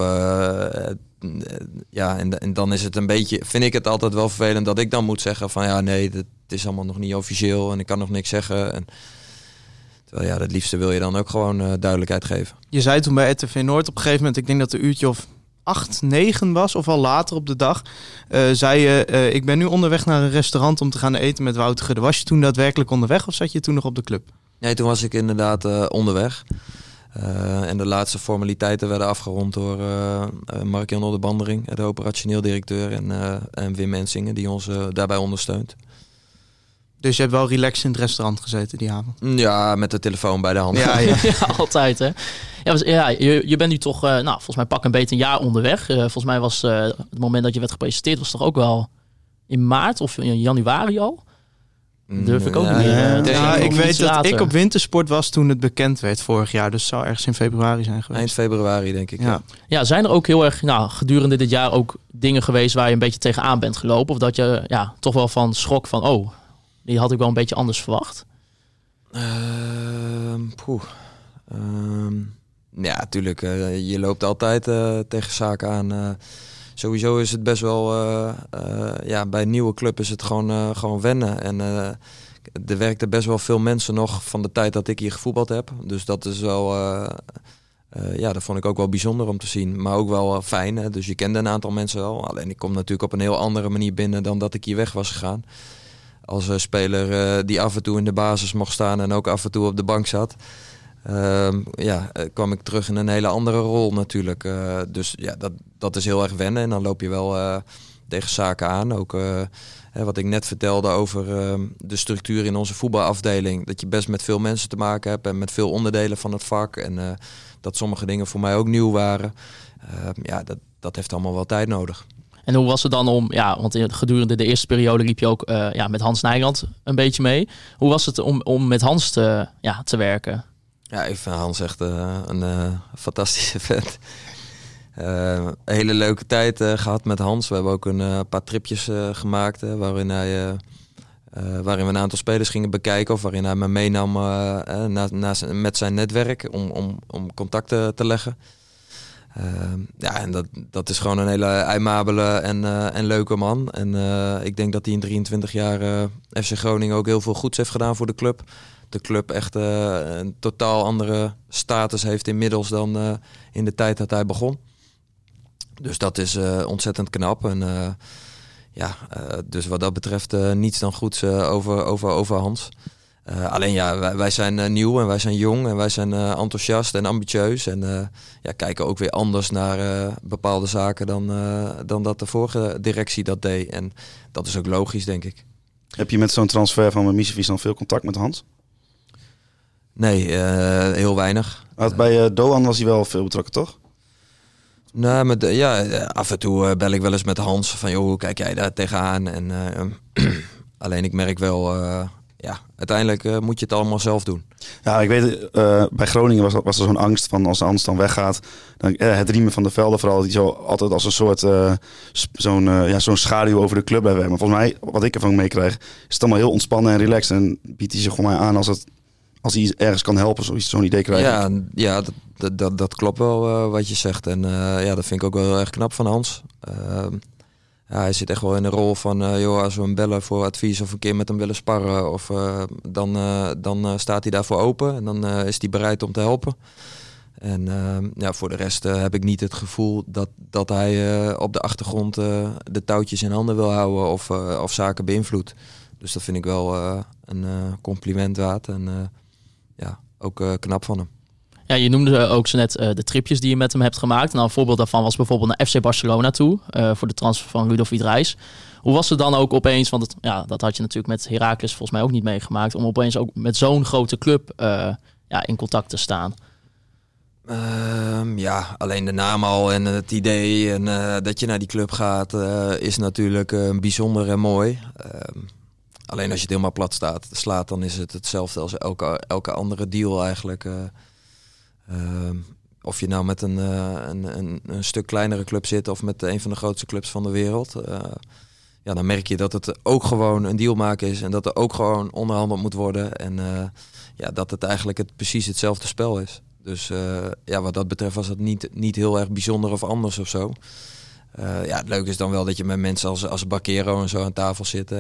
[SPEAKER 3] ja, en, en dan is het een beetje, vind ik het altijd wel vervelend dat ik dan moet zeggen van ja, nee, het is allemaal nog niet officieel en ik kan nog niks zeggen. En, terwijl ja, het liefste wil je dan ook gewoon eh, duidelijkheid geven.
[SPEAKER 4] Je zei toen bij RTV Noord op een gegeven moment, ik denk dat het een uurtje of acht, negen was, of al later op de dag, eh, zei je, eh, ik ben nu onderweg naar een restaurant om te gaan eten met Wouter Gudde. Was je toen daadwerkelijk onderweg of zat je toen nog op de club?
[SPEAKER 3] Nee, toen was ik inderdaad onderweg. Eh, en de laatste formaliteiten werden afgerond door eh uh, Mark-Jan Oddebandering, de operationeel directeur, en, eh, en Wim Mensingen, die ons eh, daarbij ondersteunt.
[SPEAKER 4] Dus je hebt wel relaxed in het restaurant gezeten die avond?
[SPEAKER 3] Ja, met de telefoon bij de hand.
[SPEAKER 4] Ja, ja.
[SPEAKER 1] ja, altijd hè. Ja, was, ja je, je bent nu toch, eh, nou, volgens mij pak een beetje een jaar onderweg. Eh, volgens mij was eh, het moment dat je werd gepresenteerd, was toch ook wel in maart of in januari al? Durf ik ook niet eh,
[SPEAKER 4] Ja,
[SPEAKER 1] zeggen.
[SPEAKER 4] ik weet dat
[SPEAKER 1] later.
[SPEAKER 4] ik op wintersport was toen het bekend werd vorig jaar. Dus het zou ergens in februari zijn geweest.
[SPEAKER 3] Eind februari, denk ik.
[SPEAKER 4] Ja.
[SPEAKER 1] Ja, zijn er ook heel erg, nou, gedurende dit jaar ook dingen geweest waar je een beetje tegenaan bent gelopen? Of dat je ja, toch wel van schrok van, oh, die had ik wel een beetje anders verwacht?
[SPEAKER 3] Ehm, poeh. Ehm, ja, natuurlijk. je loopt altijd eh, tegen zaken aan. Sowieso is het best wel, eh, eh, ja, bij een nieuwe club is het gewoon, eh, gewoon wennen. En er werkten best wel veel mensen nog van de tijd dat ik hier gevoetbald heb. Dus dat is wel, ja, dat vond ik ook wel bijzonder om te zien. Maar ook wel fijn, hè? dus je kende een aantal mensen wel. Alleen ik kom natuurlijk op een heel andere manier binnen dan dat ik hier weg was gegaan. Als speler die af en toe in de basis mocht staan en ook af en toe op de bank zat. Ehm, ja, eh, kwam ik terug in een hele andere rol natuurlijk. Eh, dus ja, dat, dat is heel erg wennen. En dan loop je wel eh, tegen zaken aan. Ook hè, wat ik net vertelde over ehm, de structuur in onze voetbalafdeling. Dat je best met veel mensen te maken hebt en met veel onderdelen van het vak. En dat sommige dingen voor mij ook nieuw waren. Ehm, ja, dat, dat heeft allemaal wel tijd nodig.
[SPEAKER 1] En hoe was het dan om, ja, want gedurende de eerste periode liep je ook ja, met Hans Nijland een beetje mee. Hoe was het om, om met Hans te, ja, te werken?
[SPEAKER 3] Ja, ik Hans echt eh, een eh, fantastische vent. Eh, hele leuke tijd eh, gehad met Hans. We hebben ook een paar tripjes gemaakt waarin, hij, waarin we een aantal spelers gingen bekijken. Of waarin hij me meenam met zijn netwerk om, om, om contacten te leggen. Eh, ja, en dat, dat is gewoon een hele aimabele en, en leuke man. En ik denk dat hij in 23 jaar FC Groningen ook heel veel goeds heeft gedaan voor de club de club echt eh, een totaal andere status heeft inmiddels dan eh, in de tijd dat hij begon. Dus dat is eh, ontzettend knap. En ja, dus wat dat betreft niets dan goeds over, over, over Hans. Alleen ja, wij, zijn nieuw en wij zijn jong en wij zijn enthousiast en ambitieus. En ja, kijken ook weer anders naar bepaalde zaken dan, dan dat de vorige directie dat deed. En dat is ook logisch, denk ik.
[SPEAKER 2] Heb je met zo'n transfer van Misevic dan veel contact met Hans?
[SPEAKER 3] Nee, uh, heel weinig.
[SPEAKER 2] Bij uh, Doan was hij wel veel betrokken, toch?
[SPEAKER 3] Nou, met, uh, ja, af en toe bel ik wel eens met Hans van, joh, hoe kijk jij daar tegenaan? En alleen ik merk wel, ja, uiteindelijk moet je het allemaal zelf doen.
[SPEAKER 2] Ja, ik weet, bij Groningen was, was er zo'n angst van als Hans dan weggaat, dan het riemen van de velden vooral, die zo altijd als een soort zo'n ja, zo'n schaduw over de club hebben. Maar volgens mij, wat ik ervan meekrijg, is het allemaal heel ontspannen en relaxed en biedt hij zich gewoon mij aan als het als hij ergens kan helpen, zoiets, zo'n idee krijgen.
[SPEAKER 3] Ja, ja dat, dat, dat klopt wel uh, wat je zegt. En uh, ja, dat vind ik ook wel heel erg knap van Hans. Uh, ja, hij zit echt wel in een rol van, joh, als we hem bellen voor advies of een keer met hem willen sparren, of, dan, dan staat hij daarvoor open en dan is hij bereid om te helpen. En ja, voor de rest heb ik niet het gevoel dat, dat hij op de achtergrond de touwtjes in handen wil houden of, of zaken beïnvloedt. Dus dat vind ik wel een compliment waard. En ja, ook uh, knap van hem.
[SPEAKER 1] Ja, je noemde ook zo net uh, de tripjes die je met hem hebt gemaakt. Nou, een voorbeeld daarvan was bijvoorbeeld naar FC Barcelona toe. Uh, voor de transfer van Rudolf Reis. Hoe was het dan ook opeens, want het, ja, dat had je natuurlijk met Heracles volgens mij ook niet meegemaakt. Om opeens ook met zo'n grote club ja, in contact te staan?
[SPEAKER 3] Um, ja, alleen de naam al en het idee en dat je naar die club gaat is natuurlijk bijzonder en mooi. Um, Alleen als je het helemaal plat staat, slaat, dan is het hetzelfde als elke, elke andere deal eigenlijk. Uh, uh, of je nou met een, uh, een, een, een, stuk kleinere club zit of met een van de grootste clubs van de wereld. ja, dan merk je dat het ook gewoon een deal maken is en dat er ook gewoon onderhandeld moet worden. En ja, dat het eigenlijk het, precies hetzelfde spel is. Dus ja, wat dat betreft was het niet, niet heel erg bijzonder of anders of zo. ja, het leuke is dan wel dat je met mensen als, als Bakero en zo aan tafel zit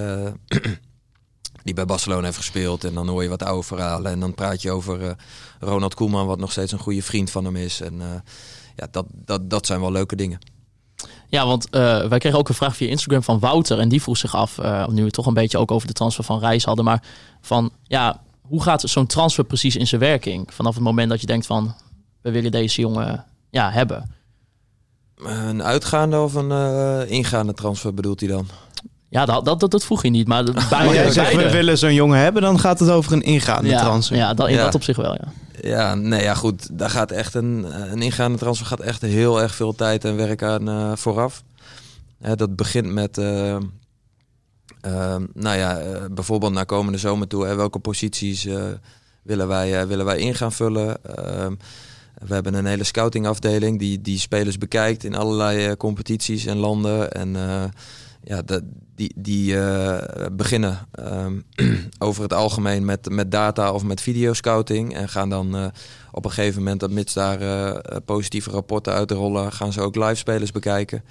[SPEAKER 3] die bij Barcelona heeft gespeeld. En dan hoor je wat oude verhalen. En dan praat je over uh, Ronald Koeman, wat nog steeds een goede vriend van hem is. En uh, ja, dat, dat, dat zijn wel leuke dingen.
[SPEAKER 1] Ja, want uh, wij kregen ook een vraag via Instagram van Wouter. En die vroeg zich af, nu we het toch een beetje ook over de transfer van Reis hadden. Maar van, ja, hoe gaat zo'n transfer precies in zijn werking? Vanaf het moment dat je denkt van, we willen deze jongen ja, hebben.
[SPEAKER 3] Een uitgaande of een ingaande transfer bedoelt hij dan?
[SPEAKER 1] Ja, dat, dat, dat, vroeg je niet, maar.
[SPEAKER 4] Maar jij zegt, we willen zo'n jongen hebben, dan gaat het over een ingaande
[SPEAKER 1] ja,
[SPEAKER 4] transfer.
[SPEAKER 1] Ja, dat, in
[SPEAKER 3] Ja.
[SPEAKER 1] dat op zich wel, ja.
[SPEAKER 3] Ja, nee, ja, goed. Daar gaat echt een, een ingaande transfer gaat echt heel erg veel tijd en werk aan eh, vooraf. Hè, dat begint met, eh, eh, nou ja, eh, bijvoorbeeld naar komende zomer toe. Hè, welke posities eh, willen, wij, eh, willen wij in gaan vullen? Ehm, we hebben een hele scoutingafdeling die, die spelers bekijkt in allerlei eh, competities en landen. En eh, ja, die, die eh, beginnen ehm, over het algemeen met, met data of met videoscouting. En gaan dan eh, op een gegeven moment, dat mits daar eh, positieve rapporten uitrollen, gaan ze ook live spelers bekijken.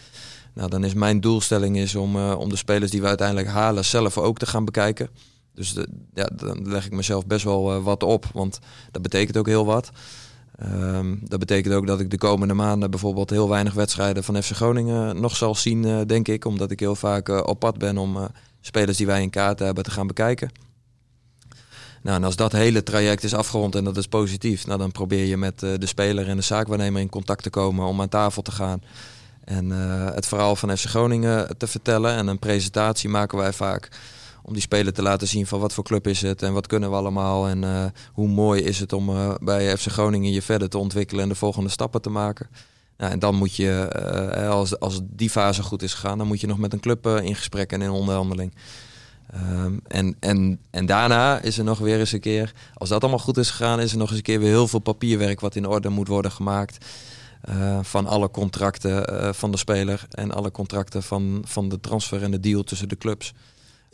[SPEAKER 3] Nou, dan is mijn doelstelling is om, om de spelers die we uiteindelijk halen zelf ook te gaan bekijken. Dus de, ja, dan leg ik mezelf best wel wat op, want dat betekent ook heel wat. Ehm, dat betekent ook dat ik de komende maanden bijvoorbeeld heel weinig wedstrijden van FC Groningen nog zal zien, eh, denk ik. Omdat ik heel vaak eh, op pad ben om eh, spelers die wij in kaart hebben te gaan bekijken. Nou, en als dat hele traject is afgerond en dat is positief, nou, dan probeer je met de speler en de zaakwaarnemer in contact te komen om aan tafel te gaan. En het verhaal van FC Groningen te vertellen. En een presentatie maken wij vaak om die speler te laten zien van wat voor club is het en wat kunnen we allemaal. En eh, hoe mooi is het om eh, bij FC Groningen je verder te ontwikkelen en de volgende stappen te maken. Nou, en dan moet je, eh, als, als die fase goed is gegaan, dan moet je nog met een club in gesprek en in onderhandeling. Ehm, en, en, en daarna is er nog weer eens een keer, als dat allemaal goed is gegaan, is er nog eens een keer weer heel veel papierwerk wat in orde moet worden gemaakt. Van alle contracten van de speler en alle contracten van, van de transfer en de deal tussen de clubs.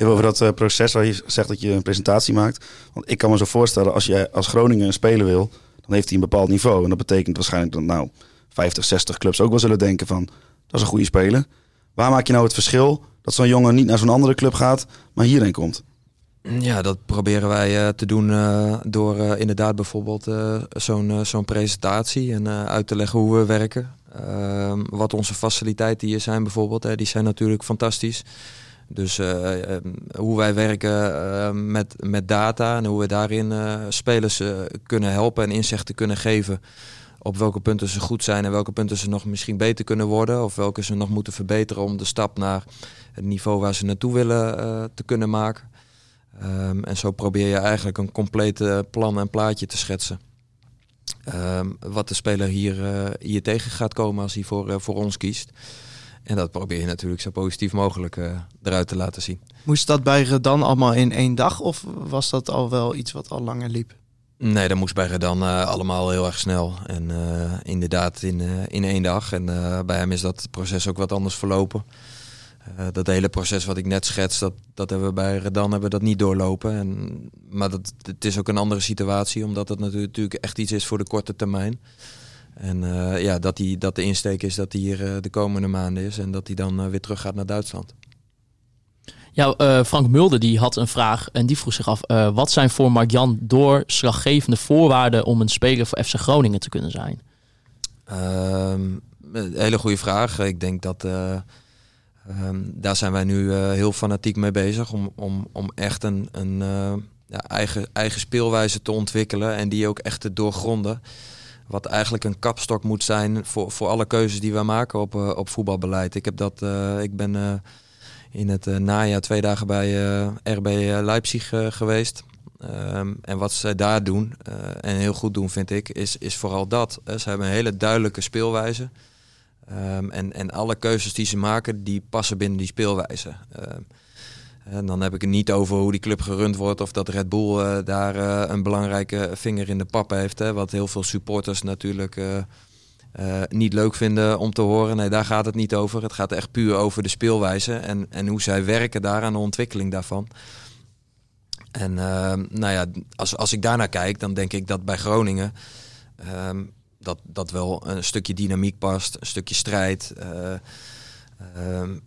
[SPEAKER 2] Even over dat eh, proces waar je zegt dat je een presentatie maakt. Want ik kan me zo voorstellen, als je als Groningen een speler wil, dan heeft hij een bepaald niveau. En dat betekent waarschijnlijk dat nou 50, 60 clubs ook wel zullen denken van, dat is een goede speler. Waar maak je nou het verschil dat zo'n jongen niet naar zo'n andere club gaat, maar hierheen komt?
[SPEAKER 3] Ja, dat proberen wij eh, te doen eh, door inderdaad bijvoorbeeld zo'n zo'n presentatie en uit te leggen hoe we werken. Ehm, wat onze faciliteiten hier zijn bijvoorbeeld, hè, die zijn natuurlijk fantastisch. Dus eh, eh, hoe wij werken eh, met, met data en hoe we daarin eh, spelers kunnen helpen en inzichten kunnen geven op welke punten ze goed zijn en welke punten ze nog misschien beter kunnen worden. Of welke ze nog moeten verbeteren om de stap naar het niveau waar ze naartoe willen te kunnen maken. Ehm, en zo probeer je eigenlijk een complete plan en plaatje te schetsen. Ehm, wat de speler hier, eh, hier tegen gaat komen als hij voor, voor ons kiest. En dat probeer je natuurlijk zo positief mogelijk eh, eruit te laten zien.
[SPEAKER 4] Moest dat bij Redan allemaal in één dag of was dat al wel iets wat al langer liep?
[SPEAKER 3] Nee, dat moest bij Redan eh, allemaal heel erg snel. En eh, inderdaad in, in één dag. En bij hem is dat proces ook wat anders verlopen. Dat hele proces wat ik net schets, dat, dat hebben we bij Redan hebben we dat niet doorlopen. En, maar dat, het is ook een andere situatie, omdat het natuurlijk, natuurlijk echt iets is voor de korte termijn. En eh, ja, dat, die, dat de insteek is dat hij hier eh, de komende maanden is en dat hij dan eh, weer terug gaat naar Duitsland.
[SPEAKER 1] Ja, Frank Mulder die had een vraag en die vroeg zich af... wat zijn voor Mark-Jan doorslaggevende voorwaarden om een speler voor FC Groningen te kunnen zijn?
[SPEAKER 3] Ehm, een hele goede vraag. Ik denk dat eh, ehm, daar zijn wij nu heel fanatiek mee bezig om, om, om echt een, een ja, eigen, eigen speelwijze te ontwikkelen en die ook echt te doorgronden. Wat eigenlijk een kapstok moet zijn voor, voor alle keuzes die we maken op, eh, op voetbalbeleid. Ik, heb dat, eh, ik ben eh, in het najaar twee dagen bij RB Leipzig geweest. Ehm, en wat zij daar doen, en heel goed doen vind ik, is, is vooral dat. Ze hebben een hele duidelijke speelwijze. Ehm, en, en alle keuzes die ze maken, die passen binnen die speelwijze. Ehm, en dan heb ik het niet over hoe die club gerund wordt of dat Red Bull eh, daar eh, een belangrijke vinger in de pap heeft. Hè, wat heel veel supporters natuurlijk eh, niet leuk vinden om te horen. Nee, daar gaat het niet over. Het gaat echt puur over de speelwijze en, en hoe zij werken daar aan de ontwikkeling daarvan. En ehm, nou ja, als, als ik daarnaar kijk, dan denk ik dat bij Groningen ehm, dat, dat wel een stukje dynamiek past, een stukje strijd, eh, ehm,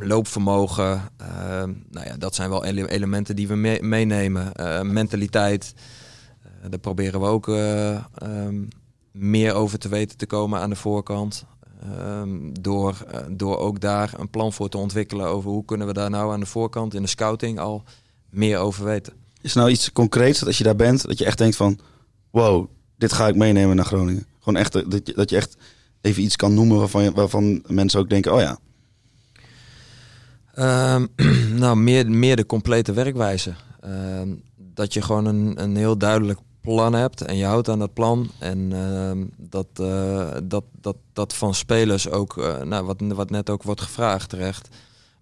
[SPEAKER 3] loopvermogen. ehm, nou ja, dat zijn wel ele- elementen die we mee- meenemen. Eh, mentaliteit, eh, daar proberen we ook eh, ehm, meer over te weten te komen aan de voorkant. Ehm, door, eh, door ook daar een plan voor te ontwikkelen over hoe kunnen we daar nou aan de voorkant in de scouting al meer over weten.
[SPEAKER 2] Is nou iets concreets dat als je daar bent, dat je echt denkt van, wow, dit ga ik meenemen naar Groningen? Gewoon echt, dat je, dat je echt even iets kan noemen waarvan, je, waarvan mensen ook denken, oh ja,
[SPEAKER 3] Ehm, nou, meer, meer de complete werkwijze. Ehm, dat je gewoon een, een heel duidelijk plan hebt en je houdt aan dat plan. En ehm, dat, eh, dat, dat, dat van spelers ook, eh, nou, wat, wat net ook wordt gevraagd terecht,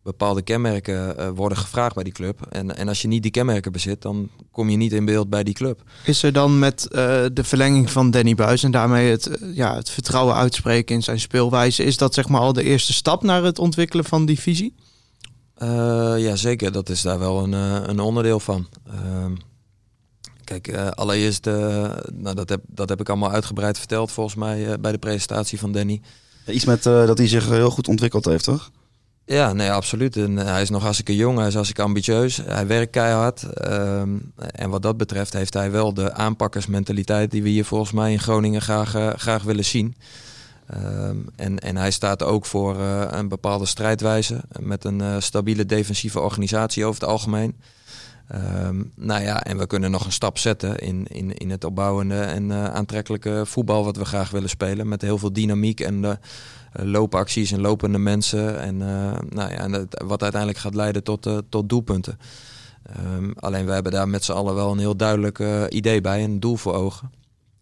[SPEAKER 3] bepaalde kenmerken eh, worden gevraagd bij die club. En, en als je niet die kenmerken bezit, dan kom je niet in beeld bij die club.
[SPEAKER 4] Is er dan met de verlenging van Danny Buis en daarmee het, ja, het vertrouwen uitspreken in zijn speelwijze, is dat zeg maar al de eerste stap naar het ontwikkelen van die visie?
[SPEAKER 3] Eh, ja, zeker. Dat is daar wel een, eh, een onderdeel van. Ehm, kijk, eh, allereerst, nou, dat, heb, dat heb ik allemaal uitgebreid verteld volgens mij bij de presentatie van Danny.
[SPEAKER 2] iets met dat hij zich heel goed ontwikkeld heeft, toch?
[SPEAKER 3] Ja, nee, absoluut. En hij is nog hartstikke jong, hij is hartstikke ambitieus. Hij werkt keihard. Ehm, en wat dat betreft heeft hij wel de aanpakkersmentaliteit die we hier volgens mij in Groningen graag, graag willen zien. Ehm, en, en hij staat ook voor eh, een bepaalde strijdwijze met een eh, stabiele defensieve organisatie over het algemeen. Ehm, nou ja, en we kunnen nog een stap zetten in, in, in het opbouwende en eh, aantrekkelijke voetbal wat we graag willen spelen. Met heel veel dynamiek en loopacties en lopende mensen. En, nou ja, en dat- wat uiteindelijk gaat leiden tot, tot doelpunten. Ehm, alleen we hebben daar met z'n allen wel een heel duidelijk idee bij, een doel voor ogen.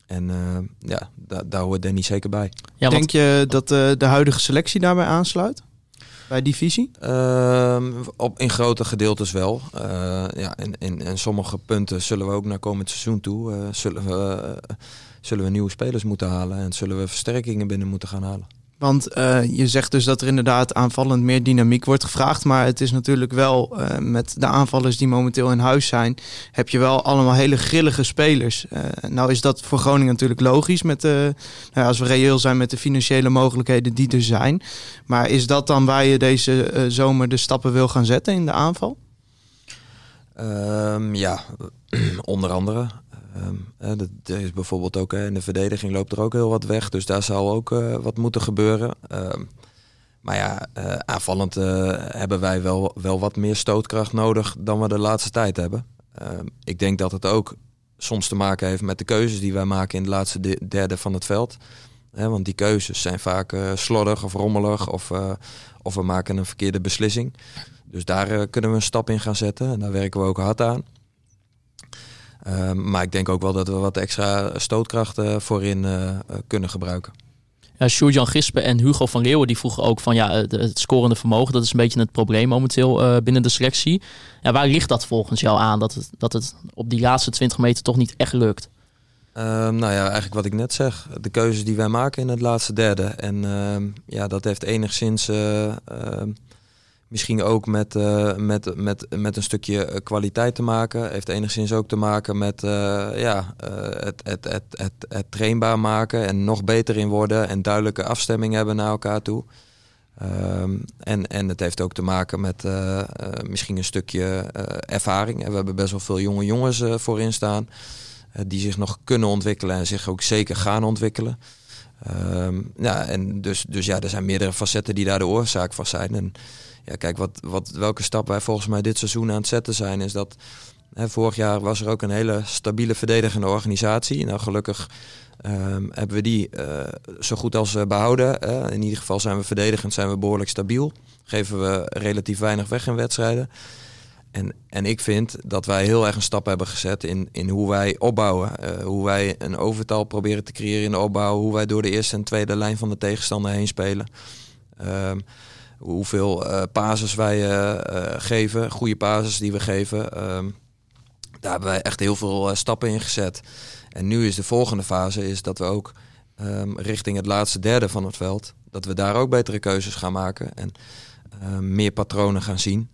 [SPEAKER 3] En eh, ja, da- daar hoort Danny zeker bij.
[SPEAKER 1] Ja, want
[SPEAKER 4] Denk je dat eh, de huidige selectie daarbij aansluit? Bij die visie?
[SPEAKER 3] Ehm, op, in grote gedeeltes wel. Eh, ja, en, en, en sommige punten zullen we ook naar komend seizoen toe. eh, zullen, we, zullen we nieuwe spelers moeten halen en zullen we versterkingen binnen moeten gaan halen.
[SPEAKER 4] Want eh, je zegt dus dat er inderdaad aanvallend meer dynamiek wordt gevraagd. Maar het is natuurlijk wel eh, met de aanvallers die momenteel in huis zijn, heb je wel allemaal hele grillige spelers. Eh, nou is dat voor Groningen natuurlijk logisch met de, nou ja, als we reëel zijn met de financiële mogelijkheden die er zijn. Maar is dat dan waar je deze zomer de stappen wil gaan zetten in de aanval?
[SPEAKER 3] Ehm, ja, onder andere. Eh, dat, is bijvoorbeeld ook in de verdediging loopt er ook heel wat weg. Dus daar zal ook eh, wat moeten gebeuren. Ehm, maar ja, eh, aanvallend eh, hebben wij wel, wel wat meer stootkracht nodig dan we de laatste tijd hebben. Ehm, ik denk dat het ook soms te maken heeft met de keuzes die wij maken in de laatste de- derde van het veld. Want die keuzes zijn vaak eh, slordig of rommelig of, of we maken een verkeerde beslissing. Dus daar kunnen we een stap in gaan zetten en daar werken we ook hard aan. Ehm, maar ik denk ook wel dat we wat extra stootkrachten voorin eh, eh, kunnen gebruiken.
[SPEAKER 1] Ja, Sjoerd-Jan Gispen en Hugo van Leeuwen die vroegen ook van ja, het, scorende vermogen, dat is een beetje het probleem momenteel eh, binnen de selectie. Ja, waar ligt dat volgens jou aan dat het, dat het op die laatste 20 meter toch niet echt lukt?
[SPEAKER 3] Ehm, nou ja, eigenlijk wat ik net zeg. De keuzes die wij maken in het laatste derde. En ehm, ja, dat heeft enigszins eh, misschien ook met, eh, met, met, met een stukje eh, kwaliteit te maken. Heeft enigszins ook te maken met eh, ja, het, het, het, het, het trainbaar maken en nog beter in worden en duidelijke afstemming hebben naar elkaar toe. Ehm, en, en het heeft ook te maken met misschien een stukje ervaring. En we hebben best wel veel jonge jongens voorin staan die zich nog kunnen ontwikkelen en zich ook zeker gaan ontwikkelen. Ehm, ja, en dus, dus ja, er zijn meerdere facetten die daar de oorzaak van zijn. En ja, kijk, wat, wat, welke stap wij volgens mij dit seizoen aan het zetten zijn, is dat hè, vorig jaar was er ook een hele stabiele verdedigende organisatie. Nou, gelukkig ehm, hebben we die eh, zo goed als eh, behouden. eh. in ieder geval zijn we verdedigend, zijn we behoorlijk stabiel. Geven we relatief weinig weg in wedstrijden. En, en ik vind dat wij heel erg een stap hebben gezet in, in hoe wij opbouwen. Eh, hoe wij een overtal proberen te creëren in de opbouw. Hoe wij door de eerste en tweede lijn van de tegenstander heen spelen. Ehm, hoeveel eh pases wij eh, eh, geven, goede pases die we geven. Ehm, daar hebben wij echt heel veel stappen in gezet. En nu is de volgende fase is dat we ook ehm, richting het laatste derde van het veld... dat we daar ook betere keuzes gaan maken en ehm, meer patronen gaan zien.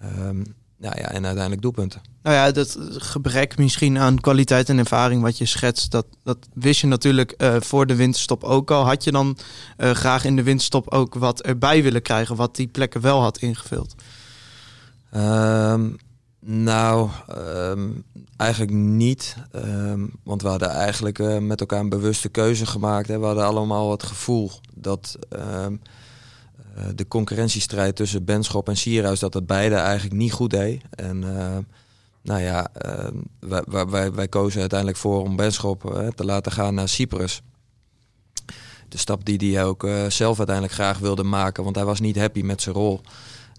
[SPEAKER 3] Ehm, nou ja, en uiteindelijk doelpunten.
[SPEAKER 4] Nou ja, dat gebrek misschien aan kwaliteit en ervaring wat je schetst, dat, dat wist je natuurlijk eh, voor de winterstop ook al. Had je dan eh, graag in de winterstop ook wat erbij willen krijgen, wat die plekken wel had ingevuld?
[SPEAKER 3] Ehm, nou, ehm, eigenlijk niet. Ehm, want we hadden eigenlijk eh, met elkaar een bewuste keuze gemaakt. Hè. We hadden allemaal het gevoel dat de concurrentiestrijd tussen Benschop en Sierhuis... dat het beide eigenlijk niet goed deed. En nou ja, ehm, wij, wij- wij, kozen uiteindelijk voor om Benschop eh, te laten gaan naar Cyprus. De stap die hij ook eh, zelf uiteindelijk graag wilde maken. Want hij was niet happy met zijn rol.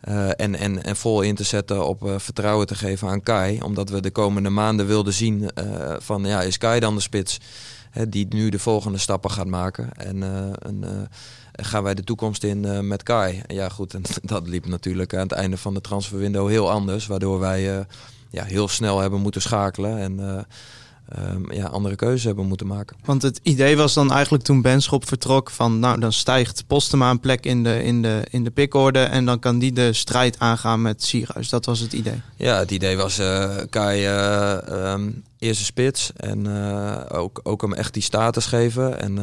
[SPEAKER 3] Eh, en, en, en vol in te zetten op vertrouwen te geven aan Kai. Omdat we de komende maanden wilden zien van ja, is Kai dan de spits die nu de volgende stappen gaat maken. En, gaan wij de toekomst in met Kai. Ja goed, en dat liep natuurlijk aan het einde van de transferwindow heel anders. Waardoor wij ja, heel snel hebben moeten schakelen en eh, ehm, ja, andere keuzes hebben moeten maken.
[SPEAKER 4] Want het idee was dan eigenlijk toen Benschop vertrok van nou dan stijgt Postema een plek in de, in de, in de pikorde en dan kan die de strijd aangaan met Sierhuis. Dat was het idee.
[SPEAKER 3] Ja, het idee was, eh Kai ehm, eerste spits. En ook, ook hem echt die status geven. En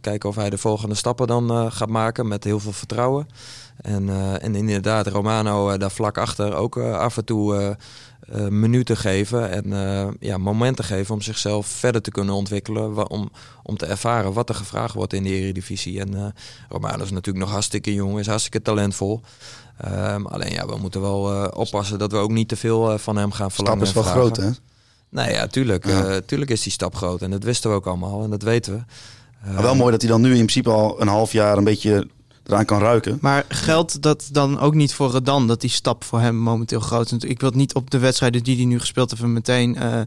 [SPEAKER 3] kijken of hij de volgende stappen dan gaat maken met heel veel vertrouwen. En, en inderdaad, Romano daar vlak achter ook af en toe eh, minuten geven. En eh, ja, momenten geven om zichzelf verder te kunnen ontwikkelen. Om, om te ervaren wat er gevraagd wordt in de Eredivisie. En eh, Romano is natuurlijk nog hartstikke jong, is hartstikke talentvol. Ehm, alleen ja, we moeten wel oppassen dat we ook niet te veel van hem gaan
[SPEAKER 2] Stap
[SPEAKER 3] verlangen.
[SPEAKER 2] is wel groot, hè?
[SPEAKER 3] Nee, ja, tuurlijk.
[SPEAKER 2] Ja.
[SPEAKER 3] tuurlijk is die stap groot. En dat wisten we ook allemaal. En dat weten we.
[SPEAKER 2] Maar wel mooi dat hij dan nu in principe al een half jaar een beetje eraan kan ruiken.
[SPEAKER 4] Maar geldt dat dan ook niet voor Redan, dat die stap voor hem momenteel groot is? Ik wil het niet op de wedstrijden die hij nu gespeeld heeft meteen eh,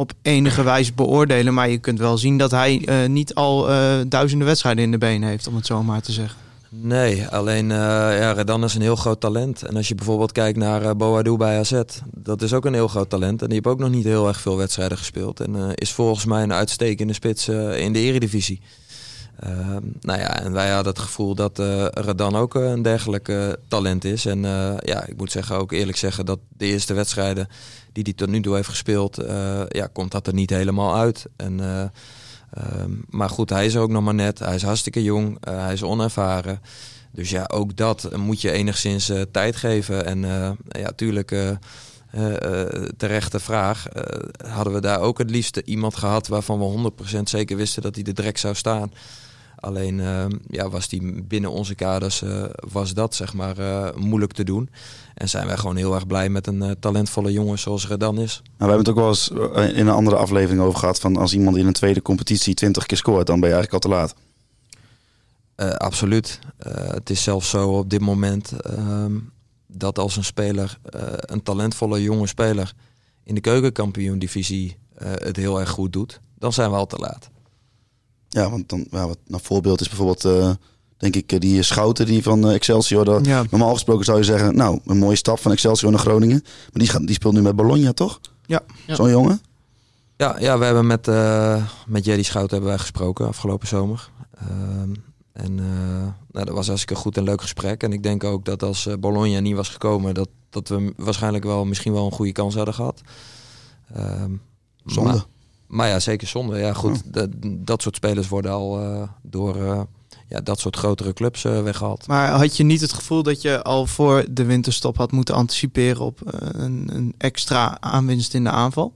[SPEAKER 4] op enige wijze beoordelen. Maar je kunt wel zien dat hij eh, niet al eh, duizenden wedstrijden in de benen heeft, om het zo maar te zeggen.
[SPEAKER 3] Nee, alleen eh ja, Redan is een heel groot talent. En als je bijvoorbeeld kijkt naar Boadu bij AZ, dat is ook een heel groot talent. En die heeft ook nog niet heel erg veel wedstrijden gespeeld. En eh, is volgens mij een uitstekende spits in de eredivisie. Ehm, nou ja, en wij hadden het gevoel dat eh Redan ook eh, een dergelijk eh, talent is. En eh, ja, ik moet zeggen, ook eerlijk zeggen dat de eerste wedstrijden die hij tot nu toe heeft gespeeld, ja, komt dat er niet helemaal uit. En, eh, ehm, maar goed, hij is ook nog maar net. Hij is hartstikke jong, hij is onervaren. Dus ja, ook dat moet je enigszins tijd geven. En eh, ja, tuurlijk, terechte vraag. hadden we daar ook het liefste iemand gehad waarvan we 100% zeker wisten dat hij er direct zou staan. Alleen eh, ja, was die binnen onze kaders eh, was dat zeg maar eh, moeilijk te doen. En zijn wij gewoon heel erg blij met een eh, talentvolle jongen zoals Redan is.
[SPEAKER 2] Nou, we hebben het ook wel eens in een andere aflevering over gehad. Van als iemand in een tweede competitie 20 keer scoort, dan ben je eigenlijk al te laat.
[SPEAKER 3] Absoluut. Het is zelfs zo op dit moment ehm, dat als een speler, een talentvolle jonge speler, in de keukenkampioen-divisie eh, het heel erg goed doet, dan zijn we al te laat.
[SPEAKER 2] Ja, want dan, ja, wat een voorbeeld is bijvoorbeeld, eh, denk ik, eh, die Schouten die van eh, Excelsior. Dat,
[SPEAKER 4] Ja.
[SPEAKER 2] Normaal gesproken zou je zeggen, nou, een mooie stap van Excelsior naar Groningen. Maar die, gaat, die speelt nu met Bologna, toch?
[SPEAKER 4] Ja.
[SPEAKER 1] Ja.
[SPEAKER 2] Zo'n jongen?
[SPEAKER 3] Ja, ja we hebben met, eh met Jerry Schout hebben wij gesproken afgelopen zomer. Ehm, en eh, nou, dat was hartstikke goed en leuk gesprek. En ik denk ook dat als eh, Bologna niet was gekomen, dat, dat we waarschijnlijk wel misschien wel een goede kans hadden gehad. Ehm,
[SPEAKER 2] Zonde.
[SPEAKER 3] Maar, maar ja, zeker zonde. Ja, goed. Dat, dat soort spelers worden al eh, door eh, ja, dat soort grotere clubs eh, weggehaald.
[SPEAKER 4] Maar had je niet het gevoel dat je al voor de winterstop had moeten anticiperen op een, een extra aanwinst in de aanval?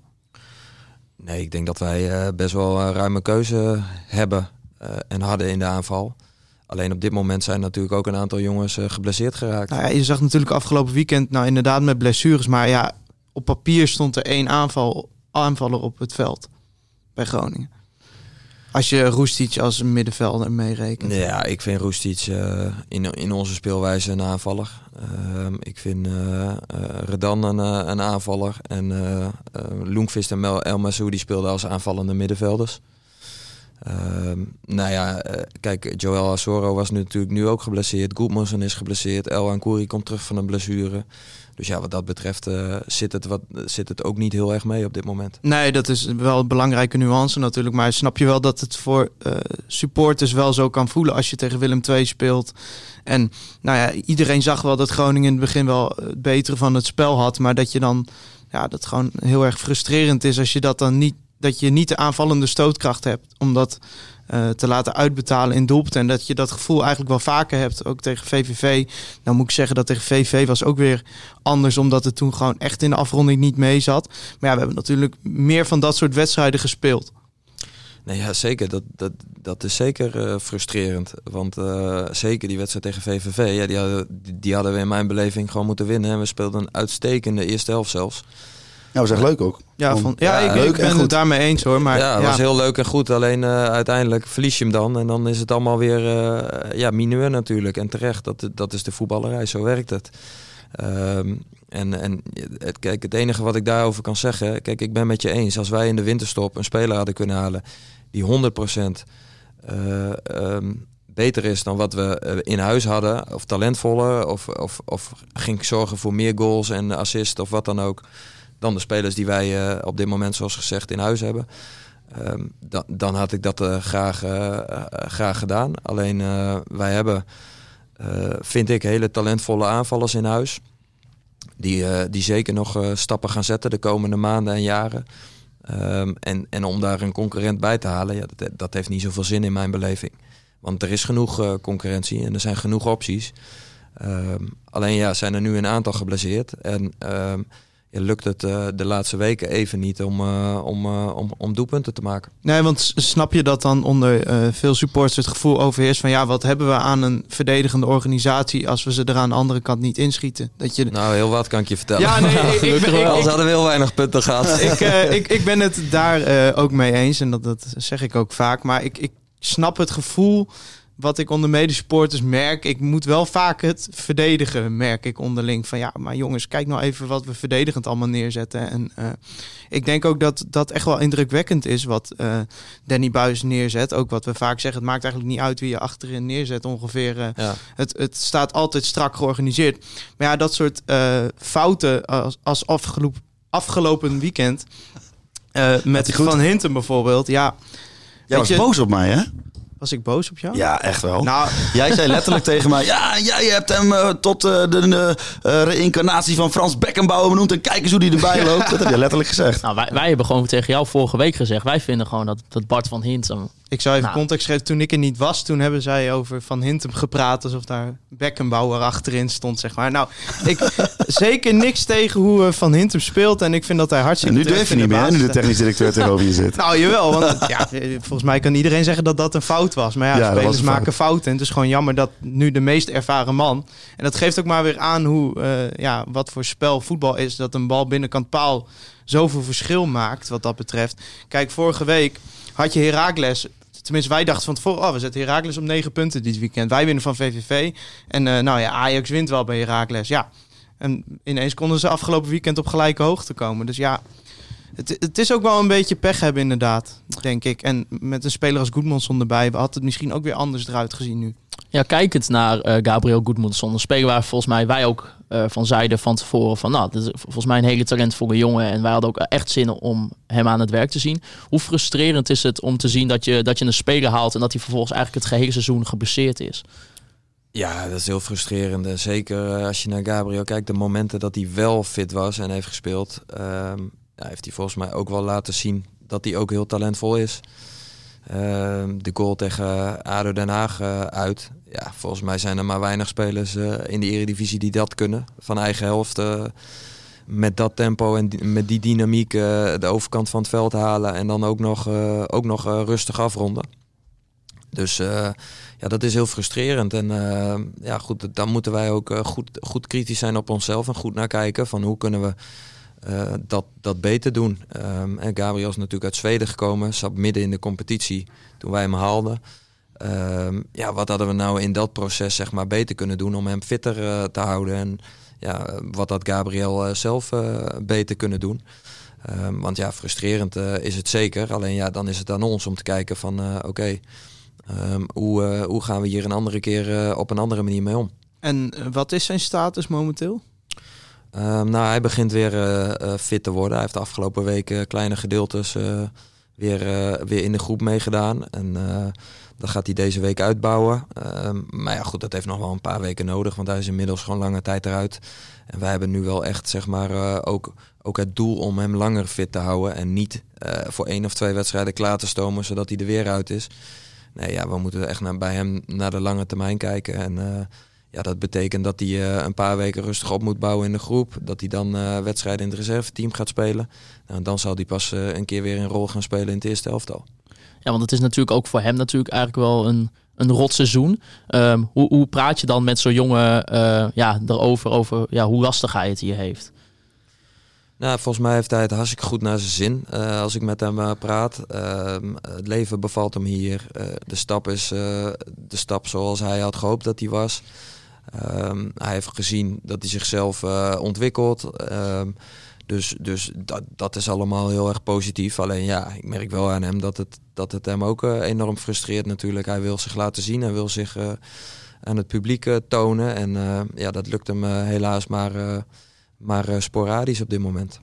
[SPEAKER 3] Nee, ik denk dat wij best wel een ruime keuze hebben en hadden in de aanval. Alleen op dit moment zijn natuurlijk ook een aantal jongens geblesseerd geraakt.
[SPEAKER 4] Nou ja, je zag natuurlijk afgelopen weekend, nou inderdaad met blessures, maar ja, op papier stond er één aanval, aanvaller op het veld bij Groningen. Als je Roestic als middenvelder meerekent.
[SPEAKER 3] Ja, ik vind Roestic eh, in, in onze speelwijze een aanvaller. Ehm, ik vind eh, eh, Redan een, een aanvaller. En Loenvist en Mel El Massoudi speelden als aanvallende middenvelders. Ehm, nou ja, kijk, Joel Asoro was nu natuurlijk nu ook geblesseerd. Goedmansen is geblesseerd. El Ankouri komt terug van een blessure. Dus ja, wat dat betreft eh, zit, het wat, zit het ook niet heel erg mee op dit moment.
[SPEAKER 4] Nee, dat is wel een belangrijke nuance natuurlijk. Maar snap je wel dat het voor eh, supporters wel zo kan voelen als je tegen Willem II speelt. En nou ja, iedereen zag wel dat Groningen in het begin wel het betere van het spel had. Maar dat je dan, ja, dat gewoon heel erg frustrerend is als je dat dan niet, dat je niet de aanvallende stootkracht hebt. Om eh, te laten uitbetalen in doelpunten. En dat je dat gevoel eigenlijk wel vaker hebt, ook tegen VVV. Dan moet ik zeggen dat tegen VVV was ook weer anders, omdat het toen gewoon echt in de afronding niet mee zat. Maar ja, we hebben natuurlijk meer van dat soort wedstrijden gespeeld.
[SPEAKER 3] Nee, ja, zeker. Dat, dat, dat is zeker eh, frustrerend. Want eh, zeker die wedstrijd tegen VVV, ja, die, hadden, die, die hadden we in mijn beleving gewoon moeten winnen. En we speelden een uitstekende eerste helft zelfs.
[SPEAKER 2] Ja, was echt leuk ook.
[SPEAKER 4] Ja,
[SPEAKER 2] Om-
[SPEAKER 4] van, ja,
[SPEAKER 3] ja,
[SPEAKER 4] ik,
[SPEAKER 2] leuk
[SPEAKER 4] ik ben
[SPEAKER 2] goed.
[SPEAKER 4] het daarmee eens hoor. Maar
[SPEAKER 3] ja,
[SPEAKER 4] ja,
[SPEAKER 3] het was heel leuk en goed. Alleen eh, uiteindelijk verlies je hem dan. En dan is het allemaal weer eh, ja, mineur natuurlijk. En terecht, dat, dat is de voetballerij. Zo werkt het. Ehm, en en het, kijk, het enige wat ik daarover kan zeggen... Kijk, ik ben met je eens. Als wij in de winterstop een speler hadden kunnen halen... die 100% eh, ehm, beter is dan wat we in huis hadden... of talentvoller, of, of, of ging zorgen voor meer goals en assists... of wat dan ook... dan de spelers die wij eh, op dit moment, zoals gezegd, in huis hebben... Ehm, dan, dan had ik dat eh, graag, eh, graag gedaan. Alleen wij hebben, vind ik, hele talentvolle aanvallers in huis. Die, die zeker nog stappen gaan zetten de komende maanden en jaren. Ehm, en, en om daar een concurrent bij te halen, ja, dat, dat heeft niet zoveel zin in mijn beleving. Want er is genoeg concurrentie en er zijn genoeg opties. Ehm, alleen ja, zijn er nu een aantal geblesseerd. En ja, lukt het eh, de laatste weken even niet om, eh, om, eh, om, om doelpunten te maken.
[SPEAKER 4] Nee, want snap je dat dan onder veel supporters het gevoel overheerst van ja, wat hebben we aan een verdedigende organisatie als we ze er aan de andere kant niet inschieten? Dat je.
[SPEAKER 3] Nou, heel wat kan ik je vertellen.
[SPEAKER 4] Ja, nee, ik, ik, ben- ik,
[SPEAKER 3] Anders hadden we heel weinig punten gehad.
[SPEAKER 4] ik, ik, ik ben het daar ook mee eens en dat, dat zeg ik ook vaak. Maar ik, ik snap het gevoel wat ik onder medesupporters merk. Ik moet wel vaak het verdedigen, merk ik onderling. Van ja, maar jongens, kijk nou even wat we verdedigend allemaal neerzetten. En eh, ik denk ook dat dat echt wel indrukwekkend is wat eh, Danny Buis neerzet. Ook wat we vaak zeggen, het maakt eigenlijk niet uit wie je achterin neerzet ongeveer. eh,
[SPEAKER 3] Ja.
[SPEAKER 4] het, het staat altijd strak georganiseerd. Maar ja, dat soort eh, fouten als, als afgelopen, afgelopen weekend... eh, met? Van Hinten bijvoorbeeld. Ja,
[SPEAKER 2] Jij was
[SPEAKER 4] je-
[SPEAKER 2] boos op mij, hè?
[SPEAKER 4] Was ik boos op jou?
[SPEAKER 2] Ja, echt wel.
[SPEAKER 4] Nou,
[SPEAKER 2] Jij zei letterlijk tegen mij: Ja, jij hebt hem eh, tot eh, de eh, eh, reïncarnatie van Frans Beckenbauer benoemd. En kijk eens hoe die erbij loopt. Dat heb je letterlijk gezegd.
[SPEAKER 1] Nou, wij, wij hebben gewoon tegen jou vorige week gezegd. Wij vinden gewoon dat, dat Bart van Hintem.
[SPEAKER 4] Ik zou even
[SPEAKER 1] Nou.
[SPEAKER 4] context geven. Toen ik er niet was, toen hebben zij over Van Hintem gepraat... alsof daar Beckenbauer achterin stond, zeg maar. Nou, ik zeker niks tegen hoe eh, Van Hintem speelt. En ik vind dat hij
[SPEAKER 2] En
[SPEAKER 4] hartstikke...
[SPEAKER 2] nu
[SPEAKER 4] terecht
[SPEAKER 2] durf je niet meer, nu de technisch directeur tegenover je zit.
[SPEAKER 4] Nou, jawel. Want ja, eh, volgens mij kan iedereen zeggen dat dat een fout was. Maar ja, spelers
[SPEAKER 2] fout.
[SPEAKER 4] maken fouten. En het is gewoon jammer dat nu de meest ervaren man... En dat geeft ook maar weer aan hoe, eh, ja, wat voor spel voetbal is. Dat een bal binnenkant paal zoveel verschil maakt wat dat betreft. Kijk, vorige week had je Heracles... Tenminste, wij dachten van tevoren, oh, we zetten Heracles op negen punten dit weekend. Wij winnen van VVV. En eh, nou ja, Ajax wint wel bij Heracles. Ja, en ineens konden ze afgelopen weekend op gelijke hoogte komen. Dus ja, het, het is ook wel een beetje pech hebben inderdaad, denk ik. En met een speler als Goedmanson erbij had het misschien ook weer anders eruit gezien nu.
[SPEAKER 1] Ja, kijkend naar eh, Gabriel Goedmundsson. Een speler waar volgens mij wij ook van zeiden van tevoren van... Nou, dit is volgens mij een hele talentvolle jongen. En wij hadden ook echt zin om hem aan het werk te zien. Hoe frustrerend is het om te zien dat je, dat je een speler haalt... en dat hij vervolgens eigenlijk het gehele seizoen geblesseerd is?
[SPEAKER 3] Ja, dat is heel frustrerend. En Zeker eh, als je naar Gabriel kijkt, de momenten dat hij wel fit was en heeft gespeeld, ehm, ja, heeft hij volgens mij ook wel laten zien dat hij ook heel talentvol is. Ehm, de goal tegen ADO Den Haag eh, uit. Ja, volgens mij zijn er maar weinig spelers eh, in de Eredivisie die dat kunnen. Van eigen helft eh, met dat tempo en met die dynamiek de overkant van het veld halen. En dan ook nog, ook nog rustig afronden. Dus ja, dat is heel frustrerend. En ja, goed, dan moeten wij ook goed, goed kritisch zijn op onszelf en goed naar kijken van hoe kunnen we eh, dat, dat beter doen. Ehm, en Gabriel is natuurlijk uit Zweden gekomen, zat midden in de competitie toen wij hem haalden. Ehm, ja, wat hadden we nou in dat proces zeg maar beter kunnen doen om hem fitter eh, te houden? En ja, wat had Gabriel eh, zelf beter kunnen doen? Ehm, want ja, frustrerend is het zeker. Alleen ja, dan is het aan ons om te kijken van oké, hoe, hoe gaan we hier een andere keer op een andere manier mee om?
[SPEAKER 4] En wat is zijn status momenteel?
[SPEAKER 3] Ehm, nou, hij begint weer eh, fit te worden. Hij heeft de afgelopen weken kleine gedeeltes eh, weer, weer in de groep meegedaan. En dat gaat hij deze week uitbouwen. Ehm, maar ja, goed, dat heeft nog wel een paar weken nodig, want hij is inmiddels gewoon lange tijd eruit. En wij hebben nu wel echt, zeg maar, ook, ook het doel om hem langer fit te houden. En niet voor één of twee wedstrijden klaar te stomen, zodat hij er weer uit is. Nee, ja, we moeten echt naar, bij hem naar de lange termijn kijken. En ja, dat betekent dat hij eh, een paar weken rustig op moet bouwen in de groep. Dat hij dan eh, wedstrijden in het reserveteam gaat spelen. Nou, dan zal hij pas eh, een keer weer een rol gaan spelen in het eerste elftal.
[SPEAKER 1] Ja, want het is natuurlijk ook voor hem natuurlijk eigenlijk wel een, een rot seizoen. Ehm, hoe, hoe praat je dan met zo'n jongen ja, erover over ja, hoe lastig hij het hier heeft?
[SPEAKER 3] Nou, volgens mij heeft hij het hartstikke goed naar zijn zin als ik met hem praat. Ehm, het leven bevalt hem hier. De stap is de stap zoals hij had gehoopt dat hij was. Ehm, hij heeft gezien dat hij zichzelf eh, ontwikkelt. Ehm, dus dus dat, dat is allemaal heel erg positief. Alleen ja, ik merk wel aan hem dat het, dat het hem ook eh, enorm frustreert natuurlijk. Hij wil zich laten zien. Hij wil zich eh, aan het publiek tonen. En ja, dat lukt hem helaas maar, maar sporadisch op dit moment.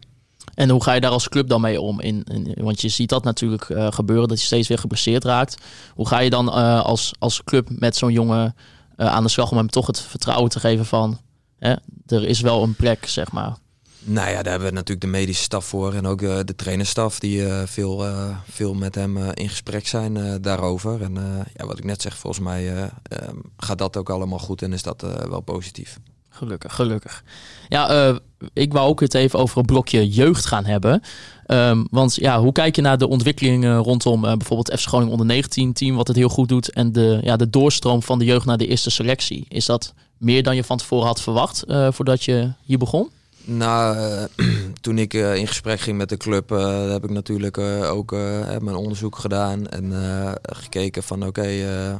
[SPEAKER 1] En hoe ga je daar als club dan mee om? In, in- want je ziet dat natuurlijk gebeuren, dat je steeds weer geblesseerd raakt. Hoe ga je dan als, als club met zo'n jongen aan de slag om hem toch het vertrouwen te geven van... Hè, er is wel een plek, zeg maar.
[SPEAKER 3] Nou ja, daar hebben we natuurlijk de medische staf voor en ook eh, de trainerstaf die eh, veel, eh, veel met hem eh, in gesprek zijn eh, daarover. En eh, ja, wat ik net zeg, volgens mij eh, ehm, gaat dat ook allemaal goed en is dat eh, wel positief.
[SPEAKER 1] Gelukkig, gelukkig. Ja, eh, ik wou ook het even over een blokje jeugd gaan hebben. Ehm, want ja, hoe kijk je naar de ontwikkelingen rondom eh, bijvoorbeeld FC Groningen onder 19 team, wat het heel goed doet, en de, ja, de doorstroom van de jeugd naar de eerste selectie? Is dat meer dan je van tevoren had verwacht eh, voordat je hier begon?
[SPEAKER 3] Nou, toen ik in gesprek ging met de club, heb ik natuurlijk ook mijn onderzoek gedaan en gekeken van oké, eh, ehm,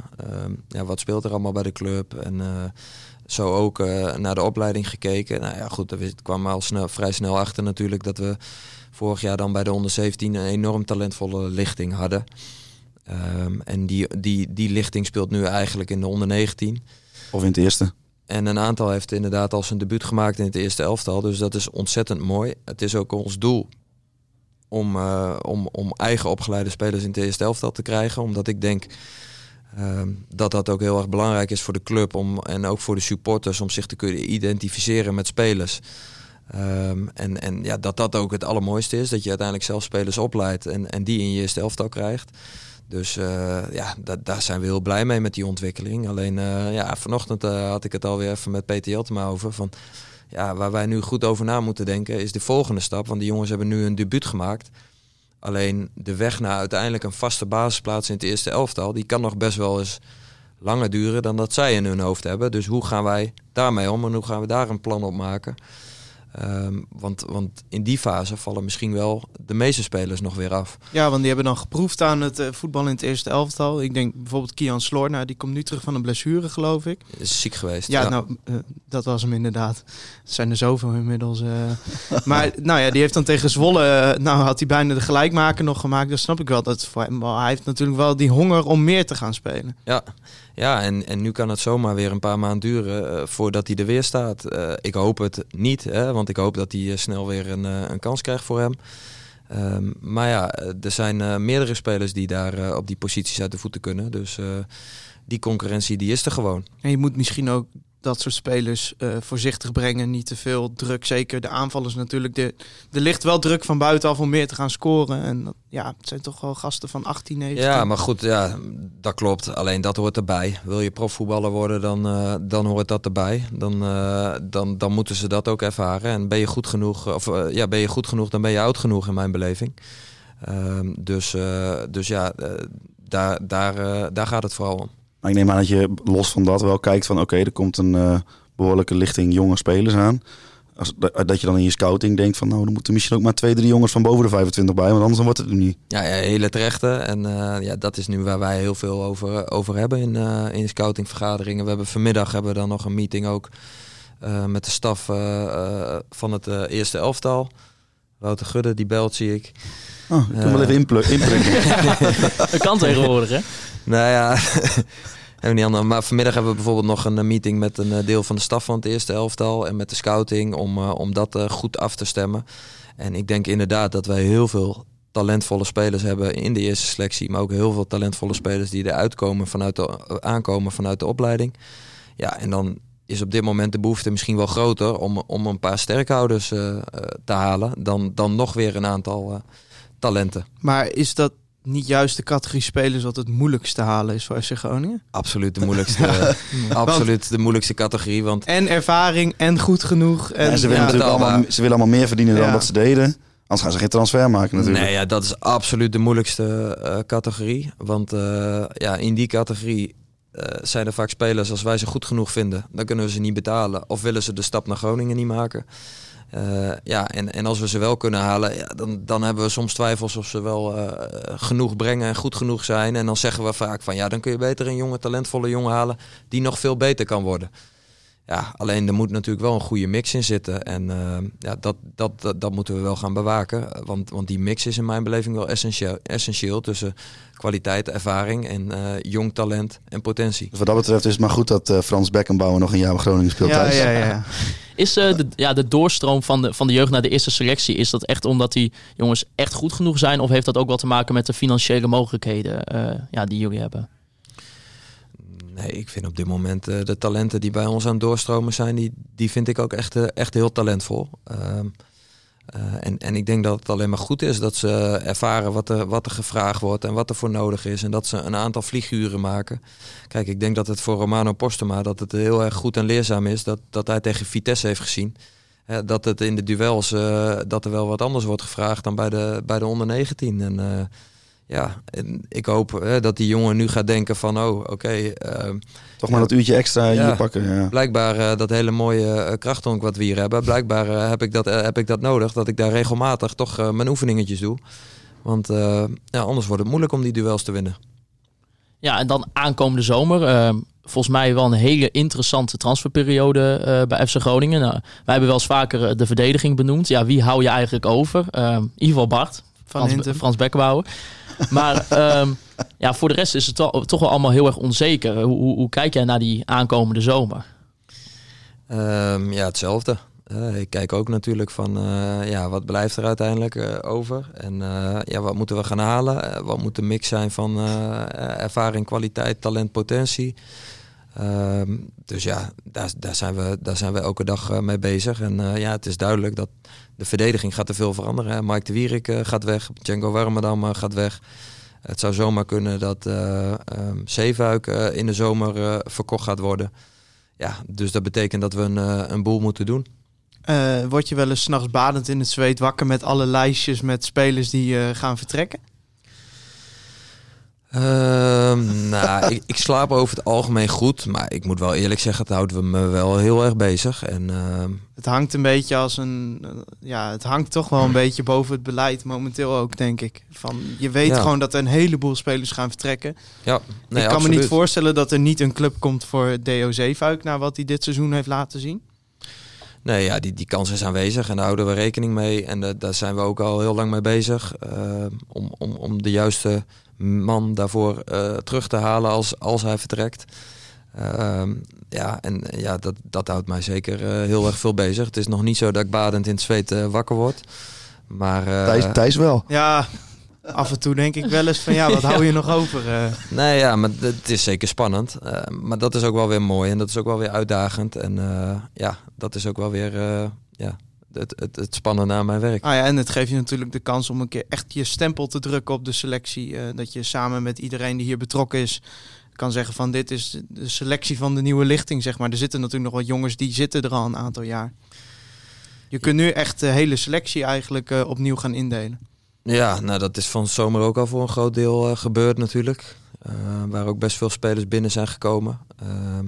[SPEAKER 3] ja, wat speelt er allemaal bij de club en zo ook eh, naar de opleiding gekeken. Nou ja, goed, er kwam al snel, vrij snel achter natuurlijk dat we vorig jaar dan bij de onder 17 een enorm talentvolle lichting hadden. Ehm, en die, die, die lichting speelt nu eigenlijk in de onder 19.
[SPEAKER 2] Of in het eerste.
[SPEAKER 3] En een aantal heeft inderdaad al zijn debuut gemaakt in het eerste elftal. Dus dat is ontzettend mooi. Het is ook ons doel om, eh, om, om eigen opgeleide spelers in het eerste elftal te krijgen. Omdat ik denk ehm, dat dat ook heel erg belangrijk is voor de club om, en ook voor de supporters om zich te kunnen identificeren met spelers. Ehm, en en ja, dat dat ook het allermooiste is. Dat je uiteindelijk zelf spelers opleidt en, en die in je eerste krijgt. Dus eh, ja, da- daar zijn we heel blij mee met die ontwikkeling. Alleen eh, ja, vanochtend eh, had ik het alweer even met Peter Jeltema over. Van, ja, waar wij nu goed over na moeten denken is de volgende stap. Want die jongens hebben nu een debuut gemaakt. Alleen de weg naar uiteindelijk een vaste basisplaats in het eerste elftal... die kan nog best wel eens langer duren dan dat zij in hun hoofd hebben. Dus hoe gaan wij daarmee om en hoe gaan we daar een plan op maken? Ehm, want, want in die fase vallen misschien wel de meeste spelers nog weer af.
[SPEAKER 4] Ja, want die hebben dan geproefd aan het eh, voetbal in het eerste elftal. Ik denk bijvoorbeeld Kian Sloor, nou, die komt nu terug van een blessure, geloof ik.
[SPEAKER 3] Is ziek geweest.
[SPEAKER 4] Ja, nou, eh, dat was hem inderdaad. Het zijn er zoveel inmiddels. eh. maar nou ja, die heeft dan tegen Zwolle, nou had hij bijna de gelijkmaker nog gemaakt. Dan snap ik wel dat voor hem, hij heeft natuurlijk wel die honger om meer te gaan spelen.
[SPEAKER 3] Ja, ja en, en nu kan het zomaar weer een paar maanden duren eh, voordat hij er weer staat. Eh, ik hoop het niet, hè, want ik hoop dat hij eh, snel weer een, een kans krijgt voor hem. Ehm, maar ja, er zijn meerdere spelers die daar op die posities uit de voeten kunnen. Dus die concurrentie die is er gewoon.
[SPEAKER 4] En je moet misschien ook dat soort spelers eh, voorzichtig brengen. Niet te veel druk. Zeker de aanvallers natuurlijk. De, er ligt wel druk van buitenaf om meer te gaan scoren. En dat- ja, het zijn toch wel gasten van 18, 19.
[SPEAKER 3] Ja, maar goed, ja, dat klopt. Alleen dat hoort erbij. Wil je profvoetballer worden, dan, eh, dan hoort dat erbij. Dan, eh, dan, dan moeten ze dat ook ervaren. En ben je goed genoeg, of ja, ben je goed genoeg, dan ben je oud genoeg in mijn beleving. Ehm, dus, dus ja, daar, daar, daar gaat het vooral om.
[SPEAKER 2] Maar ik neem aan dat je los van dat wel kijkt van oké, er komt een eh, behoorlijke lichting jonge spelers aan. Als, dat dat je dan in je scouting denkt van nou, er moeten misschien ook maar twee, drie jongens van boven de 25 bij, want anders dan wordt het er niet.
[SPEAKER 3] Ja, ja, hele terechte. En eh, ja, dat is nu waar wij heel veel over, over hebben in, eh in scoutingvergaderingen. We hebben vanmiddag hebben we dan nog een meeting ook eh, met de staf eh, eh, van het eh, eerste elftal. Wouter Gudde, die belt, zie ik.
[SPEAKER 2] Oh, ik kan
[SPEAKER 3] Eh.
[SPEAKER 2] wel even inprikken.
[SPEAKER 1] Dat kan tegenwoordig, hè?
[SPEAKER 3] Nou ja, hebben niet anders. Maar vanmiddag hebben we bijvoorbeeld nog een eh, meeting met een eh, deel van de staf van het eerste elftal. En met de scouting om, eh, om dat goed af te stemmen. En ik denk inderdaad dat wij heel veel talentvolle spelers hebben in de eerste selectie. Maar ook heel veel talentvolle spelers die eruit komen vanuit de, aankomen vanuit de opleiding. Ja, en dan is op dit moment de behoefte misschien wel groter om, om een paar sterkhouders eh, te halen. Dan, dan nog weer een aantal talenten.
[SPEAKER 4] Maar is dat niet juist de categorie spelers wat het moeilijkst te halen is voor FC Groningen?
[SPEAKER 3] Absoluut de moeilijkste, absoluut de moeilijkste categorie. Want
[SPEAKER 4] En ervaring en goed genoeg. En,
[SPEAKER 2] En ze willen
[SPEAKER 4] ja,
[SPEAKER 2] natuurlijk allemaal, ze willen allemaal meer verdienen dan wat ze deden. Anders gaan ze geen transfer maken natuurlijk.
[SPEAKER 3] Nee, ja, dat is absoluut de moeilijkste eh, categorie. Want eh, ja, in die categorie eh, zijn er vaak spelers, als wij ze goed genoeg vinden, dan kunnen we ze niet betalen. Of willen ze de stap naar Groningen niet maken. Eh, ja, en, en als we ze wel kunnen halen, ja, dan, dan hebben we soms twijfels of ze wel eh, genoeg brengen en goed genoeg zijn. En dan zeggen we vaak van ja, dan kun je beter een jonge, talentvolle jongen halen die nog veel beter kan worden. Ja, alleen er moet natuurlijk wel een goede mix in zitten. En eh, ja, dat, dat, dat, dat moeten we wel gaan bewaken. Want, want die mix is in mijn beleving wel essentieel, essentieel tussen kwaliteit, ervaring en eh, jong talent en potentie.
[SPEAKER 2] Dus wat dat betreft is het maar goed dat eh, Frans Beckenbauer nog een jaar bij Groningen speelt
[SPEAKER 4] ja,
[SPEAKER 2] thuis.
[SPEAKER 4] ja, ja.
[SPEAKER 1] Is eh, de, ja, de doorstroom van de, van de jeugd naar de eerste selectie, is dat echt omdat die jongens echt goed genoeg zijn? Of heeft dat ook wel te maken met de financiële mogelijkheden eh, ja, die jullie hebben?
[SPEAKER 3] Nee, ik vind op dit moment eh, de talenten die bij ons aan het doorstromen zijn, die, die vind ik ook echt, eh, echt heel talentvol. Ehm, Eh, en, en ik denk dat het alleen maar goed is dat ze ervaren wat er, wat er gevraagd wordt en wat er voor nodig is. En dat ze een aantal vlieguren maken. Kijk, ik denk dat het voor Romano Postema dat het heel erg goed en leerzaam is dat, dat hij tegen Vitesse heeft gezien. Dat het in de duels dat er wel wat anders wordt gevraagd dan bij de, bij de onder 19. En ja, en ik hoop hè, dat die jongen nu gaat denken van oh, oké. ehm,
[SPEAKER 2] Toch maar
[SPEAKER 3] Ja.
[SPEAKER 2] dat uurtje extra
[SPEAKER 3] Ja.
[SPEAKER 2] hier pakken. Ja.
[SPEAKER 3] blijkbaar eh, dat hele mooie krachtonk wat we hier hebben. Blijkbaar eh, heb, ik dat, heb ik dat nodig. Dat ik daar regelmatig toch mijn oefeningetjes doe. Want eh, ja, anders wordt het moeilijk om die duels te winnen.
[SPEAKER 1] Ja, en dan aankomende zomer. ehm, volgens mij wel een hele interessante transferperiode eh, bij FC Groningen. Nou, wij hebben wel eens vaker de verdediging benoemd. Ja, wie hou je eigenlijk over? Ehm, in ieder geval Bart.
[SPEAKER 4] Van
[SPEAKER 1] Frans. Frans Bekkenbouwer. Maar ehm, ja, voor de rest is het toch, wel allemaal heel erg onzeker. Hoe, hoe, kijk jij naar die aankomende zomer?
[SPEAKER 3] Ehm, ja, hetzelfde. Eh, ik kijk ook natuurlijk van eh, ja, wat blijft er uiteindelijk eh, over. En ja, wat moeten we gaan halen? Wat moet de mix zijn van ervaring, kwaliteit, talent, potentie? Ehm, dus ja, daar, daar, zijn we, daar zijn we elke dag mee bezig. En ja, het is duidelijk dat de verdediging gaat er veel veranderen. Hè. Mike de Wierik eh, gaat weg, Django Warmerdam eh, gaat weg. Het zou zomaar kunnen dat eh, in de zomer verkocht gaat worden. Ja, dus dat betekent dat we een, een boel moeten doen.
[SPEAKER 4] Word je wel eens 's nachts badend in het zweet wakker met alle lijstjes met spelers die gaan vertrekken?
[SPEAKER 3] Ehm, nou, ik, ik slaap over het algemeen goed, maar ik moet wel eerlijk zeggen, het houdt me wel heel erg bezig. En ehm,
[SPEAKER 4] Het hangt een beetje als een. eh, ja, het hangt toch wel een beetje boven het beleid momenteel ook, denk ik. Van, je weet
[SPEAKER 3] Ja.
[SPEAKER 4] gewoon dat er een heleboel spelers gaan vertrekken.
[SPEAKER 3] ja, nee,
[SPEAKER 4] ik kan me niet voorstellen dat er niet een club komt voor DO Zeefuik... naar wat hij dit seizoen heeft laten zien.
[SPEAKER 3] Nee, ja, die, die kans is aanwezig en daar houden we rekening mee. En eh, daar zijn we ook al heel lang mee bezig. eh, om, om, om de juiste man daarvoor eh, terug te halen als, als hij vertrekt. Ehm, ja, en ja, dat, dat houdt mij zeker eh, heel erg veel bezig. Het is nog niet zo dat ik badend in het zweet wakker word. Maar eh,
[SPEAKER 2] Thijs, Thijs wel.
[SPEAKER 4] Ja, af en toe denk ik wel eens van... ja, wat hou je nog over? eh?
[SPEAKER 3] Nee, ja, maar het is zeker spannend. Eh, maar dat is ook wel weer mooi en dat is ook wel weer uitdagend. En eh, ja, dat is ook wel weer ja, het, het, het spannende aan mijn werk.
[SPEAKER 4] Ah ja, en het geeft je natuurlijk de kans om een keer echt je stempel te drukken op de selectie. dat je samen met iedereen die hier betrokken is kan zeggen van dit is de selectie van de nieuwe lichting, zeg maar. Er zitten natuurlijk nog wat jongens die zitten er al een aantal jaar. Je kunt nu echt de hele selectie eigenlijk opnieuw gaan indelen.
[SPEAKER 3] Ja, nou dat is van zomer ook al voor een groot deel eh, gebeurd natuurlijk. Eh, waar ook best veel spelers binnen zijn gekomen. Ehm,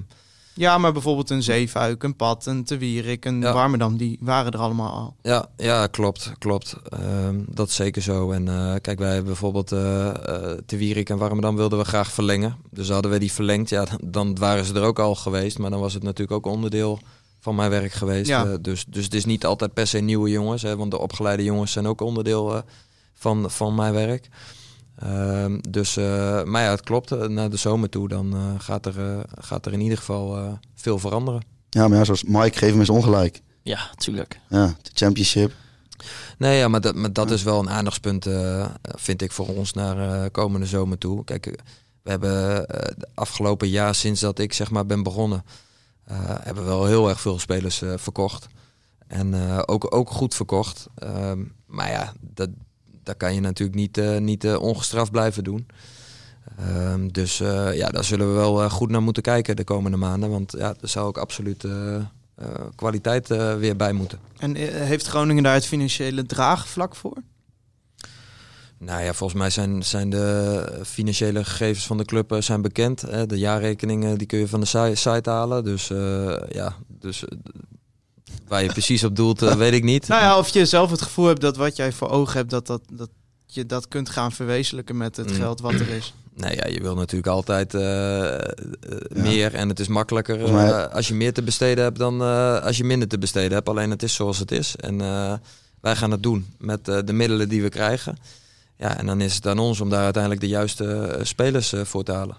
[SPEAKER 4] Ja, maar bijvoorbeeld een Zeefuik, een Pat, een Te Wierik, een
[SPEAKER 3] Ja.
[SPEAKER 4] Warmerdam, die waren er allemaal al.
[SPEAKER 3] ja, ja, klopt, klopt. Ehm, dat is zeker zo. En eh, kijk, wij hebben bijvoorbeeld uh, Te Wierik en Warmerdam wilden we graag verlengen. Dus hadden we die verlengd, ja, dan- waren ze er ook al geweest. Maar dan was het natuurlijk ook onderdeel van mijn werk geweest.
[SPEAKER 4] Ja.
[SPEAKER 3] Dus, dus het is niet altijd per se nieuwe jongens. Hè, want de opgeleide jongens zijn ook onderdeel van, van mijn werk. Ehm, dus, eh, maar ja, het klopt. Eh, Naar de zomer toe, dan eh, gaat, er, eh, gaat er in ieder geval eh, veel veranderen.
[SPEAKER 2] Ja, maar ja, zoals Mike, geef hem eens ongelijk.
[SPEAKER 1] Ja, tuurlijk.
[SPEAKER 2] Ja, de championship.
[SPEAKER 3] Nee, ja, maar dat, maar dat is wel een aandachtspunt, eh, vind ik, voor ons naar eh, komende zomer toe. Kijk, we hebben eh, de afgelopen jaar, sinds dat ik zeg maar ben begonnen, eh, hebben we wel heel erg veel spelers eh, verkocht. En eh, ook, ook goed verkocht. Ehm, maar ja, dat, dat kan je natuurlijk niet, eh, niet eh, ongestraft blijven doen. Ehm, dus eh, ja, daar zullen we wel goed naar moeten kijken de komende maanden. Want ja, er zou ook absoluut kwaliteit weer bij moeten.
[SPEAKER 4] En heeft Groningen daar het financiële draagvlak voor?
[SPEAKER 3] Nou ja, volgens mij zijn, zijn de financiële gegevens van de club zijn bekend. Hè. De jaarrekeningen die kun je van de si- site halen. Dus ja, dus, waar je precies op doelt, eh, weet ik niet.
[SPEAKER 4] Nou ja, of je zelf het gevoel hebt dat wat jij voor ogen hebt, dat, dat, dat je dat kunt gaan verwezenlijken met het
[SPEAKER 3] Mm.
[SPEAKER 4] geld wat er is.
[SPEAKER 3] Nee, ja, je wil natuurlijk altijd eh, eh, meer en het is makkelijker
[SPEAKER 2] mij-
[SPEAKER 3] eh, als je meer te besteden hebt dan eh, als je minder te besteden hebt. Alleen het is zoals het is. En eh, wij gaan het doen met eh, de middelen die we krijgen. Ja, en dan is het aan ons om daar uiteindelijk de juiste spelers voor te halen.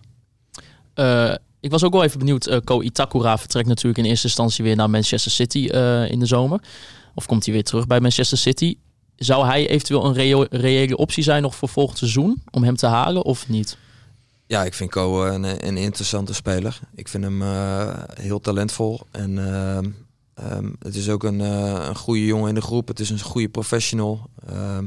[SPEAKER 1] Eh, ik was ook wel even benieuwd. eh Ko Itakura vertrekt natuurlijk in eerste instantie weer naar Manchester City eh, in de zomer. Of komt hij weer terug bij Manchester City? Zou hij eventueel een reële optie zijn nog voor volgend seizoen om hem te halen of niet?
[SPEAKER 3] Ja, ik vind Ko eh, een, een interessante speler. Ik vind hem heel talentvol. En ehm, het is ook een, een goede jongen in de groep. Het is een goede professional. Ehm,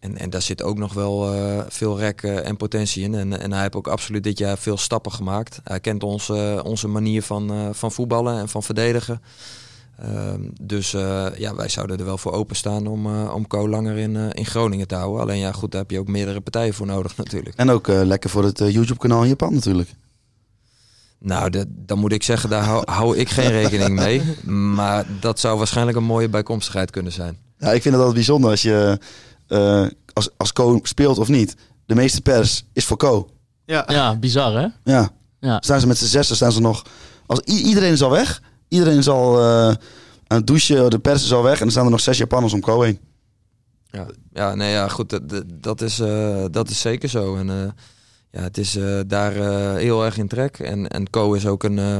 [SPEAKER 3] en, en daar zit ook nog wel eh, veel rek eh, en potentie in. En, en hij heeft ook absoluut dit jaar veel stappen gemaakt. Hij kent onze, onze manier van, eh, van voetballen en van verdedigen. Ehm, dus eh, ja, wij zouden er wel voor openstaan om, eh, om Co langer in, eh, in Groningen te houden. Alleen ja, goed, daar heb je ook meerdere partijen voor nodig natuurlijk.
[SPEAKER 2] En ook eh, lekker voor het eh, YouTube-kanaal in Japan natuurlijk.
[SPEAKER 3] Nou, dat, dan moet ik zeggen, daar hou, hou ik geen rekening mee. Maar dat zou waarschijnlijk een mooie bijkomstigheid kunnen zijn.
[SPEAKER 2] Ja, ik vind het altijd bijzonder als je eh, als, als Co speelt of niet. De meeste pers is voor Co.
[SPEAKER 4] Ja.
[SPEAKER 1] Ja, bizar hè?
[SPEAKER 2] Ja.
[SPEAKER 1] Ja.
[SPEAKER 2] Staan ze met z'n zessen, staan ze nog... Als iedereen is al weg. Iedereen is al eh, aan het douchen. De pers is al weg. En dan staan er nog zes Japanners om Co heen.
[SPEAKER 3] Ja, ja nee, ja, goed, dat, is, eh, dat is zeker zo. En eh, ja, het is eh, daar eh, heel erg in trek. En, en Co is ook een, eh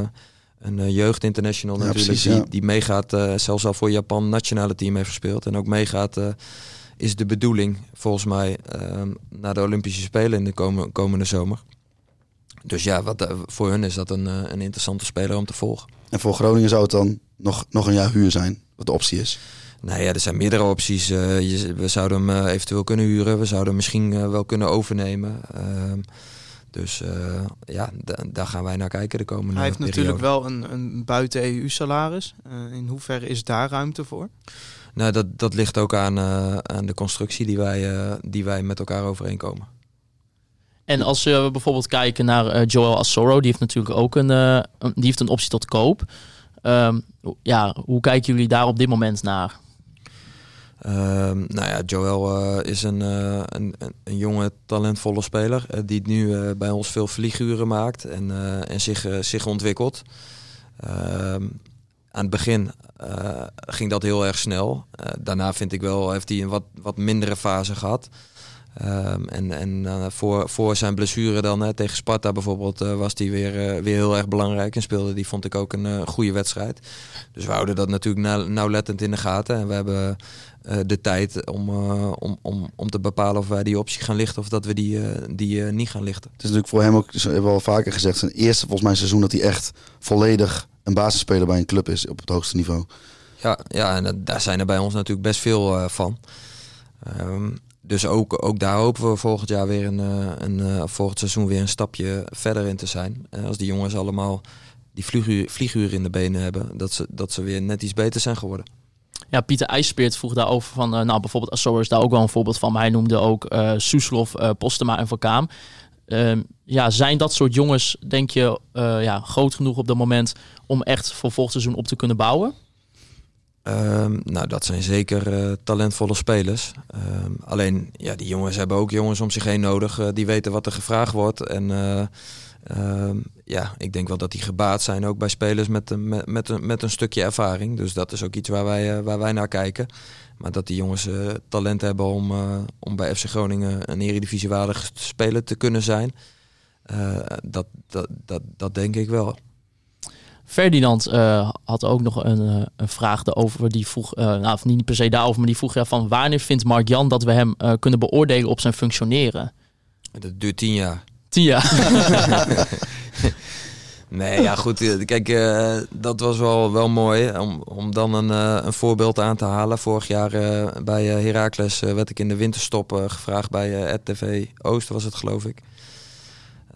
[SPEAKER 3] een jeugdinternational
[SPEAKER 2] Ja,
[SPEAKER 3] natuurlijk,
[SPEAKER 2] precies, ja.
[SPEAKER 3] die, die meegaat, eh, zelfs al voor Japan nationale team heeft gespeeld. En ook meegaat, eh, is de bedoeling volgens mij eh, naar de Olympische Spelen in de komende, komende zomer. Dus ja, wat, eh, voor hun is dat een, eh, een interessante speler om te volgen.
[SPEAKER 2] En voor Groningen zou het dan nog, nog een jaar huur zijn. Wat de optie is.
[SPEAKER 3] Nou ja, er zijn meerdere opties. Eh, je, we zouden hem eventueel kunnen huren. We zouden hem misschien wel kunnen overnemen. Ehm, dus eh, ja, da- daar gaan wij naar kijken de komende
[SPEAKER 4] Hij heeft
[SPEAKER 3] periode.
[SPEAKER 4] natuurlijk wel een, een buiten-EU-salaris. Eh, in hoeverre is daar ruimte voor?
[SPEAKER 3] Nou, dat, dat ligt ook aan, eh, aan de constructie die wij, eh, die wij met elkaar overeenkomen.
[SPEAKER 1] En als we bijvoorbeeld kijken naar eh, Joel Asoro, die heeft natuurlijk ook een, eh, die heeft een optie tot koop. Ehm, ja, hoe kijken jullie daar op dit moment naar?
[SPEAKER 3] Ehm, nou ja, Joel eh, is een, eh, een, een, jonge, talentvolle speler. eh, die nu eh, bij ons veel vlieguren maakt en, eh, en zich, eh, zich ontwikkelt. Ehm, aan het begin eh, ging dat heel erg snel. Eh, daarna vind ik wel, heeft hij een wat, wat mindere fase gehad. Ehm, en en eh, voor, voor zijn blessure dan hè, tegen Sparta bijvoorbeeld eh, was hij weer, eh, weer heel erg belangrijk. En speelde die vond ik ook een goede wedstrijd. Dus we houden dat natuurlijk nauw- nauwlettend in de gaten. En we hebben de tijd om, om, om, om te bepalen of wij die optie gaan lichten of dat we die, die niet gaan lichten.
[SPEAKER 2] Het is natuurlijk voor hem ook, ze hebben we al vaker gezegd, zijn eerste volgens mij seizoen dat hij echt volledig een basisspeler bij een club is op het hoogste niveau.
[SPEAKER 3] Ja, ja en dat- daar zijn er bij ons natuurlijk best veel van. Ehm, dus ook, ook daar hopen we volgend jaar weer een, eh, een eh, volgend seizoen weer een stapje verder in te zijn. Eh, als die jongens allemaal die vlieguur in de benen hebben, dat ze, dat ze weer net iets beter zijn geworden.
[SPEAKER 1] Ja, Pieter IJspeert vroeg daarover van, nou bijvoorbeeld Asoro is daar ook wel een voorbeeld van. Maar hij noemde ook eh Soeslof, eh, Postema en Van Kaam. Ehm, ja, zijn dat soort jongens, denk je, ja, groot genoeg op dat moment om echt voor volgend seizoen op te kunnen bouwen?
[SPEAKER 3] Ehm, nou, dat zijn zeker eh, talentvolle spelers. Ehm, alleen, ja, die jongens hebben ook jongens om zich heen nodig. eh, die weten wat er gevraagd wordt. En eh, ehm, ja, ik denk wel dat die gebaat zijn ook bij spelers met, met, met, een, stukje ervaring. Dus dat is ook iets waar wij, waar wij naar kijken. Maar dat die jongens talent hebben om, om bij FC Groningen een eredivisiewaardig speler te kunnen zijn. dat, dat, dat, dat denk ik wel.
[SPEAKER 1] Ferdinand eh, had ook nog een, eh, een vraag daarover. Die vroeg, eh, nou, of niet per se daarover, maar die vroeg ja, van wanneer vindt Mark Jan dat we hem kunnen beoordelen op zijn functioneren?
[SPEAKER 3] Dat duurt tien jaar.
[SPEAKER 1] Tien jaar.
[SPEAKER 3] Nee, ja goed. Kijk, dat was wel, wel mooi om, om dan een, een voorbeeld aan te halen. Vorig jaar bij Heracles werd ik in de winterstop gevraagd bij RTV Oost, was het geloof ik.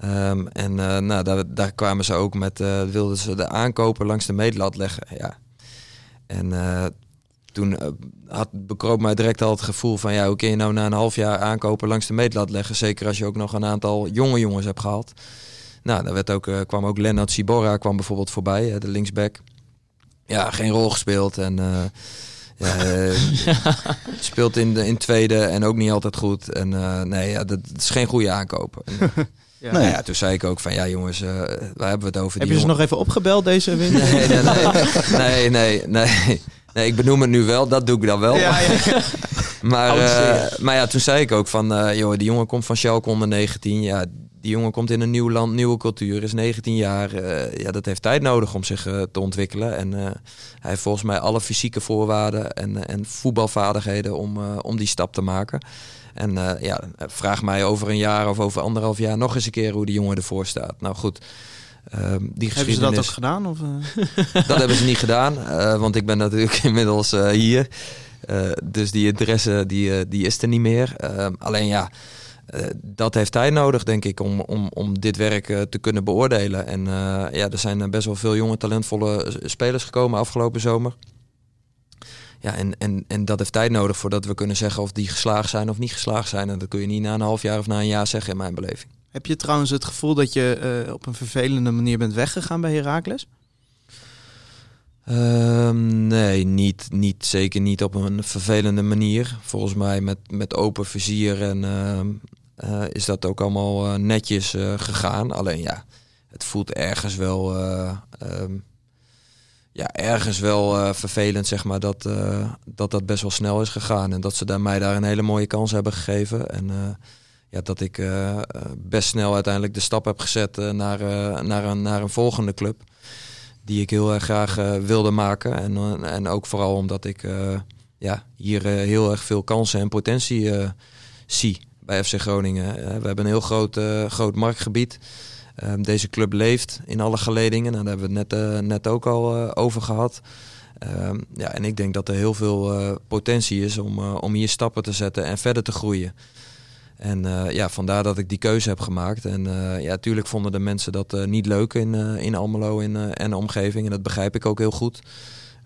[SPEAKER 3] Ehm, en eh, nou, daar, daar kwamen ze ook met, eh, wilden ze de aankopen langs de meetlat leggen. Ja. En eh, toen had, bekroop mij direct al het gevoel van, ja, hoe kun je nou na een half jaar aankopen langs de meetlat leggen? Zeker als je ook nog een aantal jonge jongens hebt gehaald. Nou, daar werd ook, kwam ook Lennart Sibora kwam bijvoorbeeld voorbij, de linksback. Ja, geen rol gespeeld en ja, speelt in de in tweede en ook niet altijd goed. En nee, ja, dat, dat is geen goede aankoop. En,
[SPEAKER 4] Ja.
[SPEAKER 3] nou ja, toen zei ik ook van ja jongens, eh, waar hebben we het over?
[SPEAKER 4] Heb
[SPEAKER 3] Die
[SPEAKER 4] je ze
[SPEAKER 3] jongen-
[SPEAKER 4] nog even opgebeld deze winter?
[SPEAKER 3] Nee, nee, nee, nee, nee, nee. Nee, ik benoem het nu wel, dat doe ik dan wel.
[SPEAKER 4] Ja, ja.
[SPEAKER 3] Maar, eh, maar ja, toen zei ik ook van, eh joh, die jongen komt van Schalke onder 19. Ja, die jongen komt in een nieuw land, nieuwe cultuur, is 19 jaar. eh, ja, dat heeft tijd nodig om zich te ontwikkelen. En eh, hij heeft volgens mij alle fysieke voorwaarden en, en voetbalvaardigheden om, eh, om die stap te maken. En eh, ja, vraag mij over een jaar of over anderhalf jaar nog eens een keer hoe die jongen ervoor staat. Nou goed, Ehm, die
[SPEAKER 4] Hebben ze dat ook gedaan? Of, eh?
[SPEAKER 3] dat hebben ze niet gedaan, eh, want ik ben natuurlijk inmiddels hier. Dus die interesse die, die is er niet meer. Ehm, alleen ja, dat heeft tijd nodig, denk ik, om, om, om dit werk te kunnen beoordelen. En ja, er zijn best wel veel jonge, talentvolle spelers gekomen afgelopen zomer. Ja, en, en, en dat heeft tijd nodig voordat we kunnen zeggen of die geslaagd zijn of niet geslaagd zijn. En dat kun je niet na een half jaar of na een jaar zeggen in mijn beleving.
[SPEAKER 4] Heb je trouwens het gevoel dat je eh, op een vervelende manier bent weggegaan bij Heracles?
[SPEAKER 3] Ehm, nee, niet, niet, zeker niet op een vervelende manier. Volgens mij met, met open vizier en ehm, eh, is dat ook allemaal eh, netjes gegaan. Alleen ja, het voelt ergens wel, eh, ehm, ja, ergens wel eh, vervelend, zeg maar, dat, eh, dat dat best wel snel is gegaan. En dat ze daar, mij daar een hele mooie kans hebben gegeven. En eh, ja, dat ik best snel uiteindelijk de stap heb gezet naar, naar, een, naar een volgende club die ik heel erg graag wilde maken. En, en ook vooral omdat ik ja, hier heel erg veel kansen en potentie zie bij FC Groningen. We hebben een heel groot, groot marktgebied. Ehm, deze club leeft in alle geledingen. Nou, daar hebben we het net, eh, net ook al eh, over gehad. Ehm, ja, en ik denk dat er heel veel eh, potentie is om, om hier stappen te zetten en verder te groeien. En ja, vandaar dat ik die keuze heb gemaakt. En ja, natuurlijk vonden de mensen dat niet leuk in, in Almelo in, en de omgeving. En dat begrijp ik ook heel goed.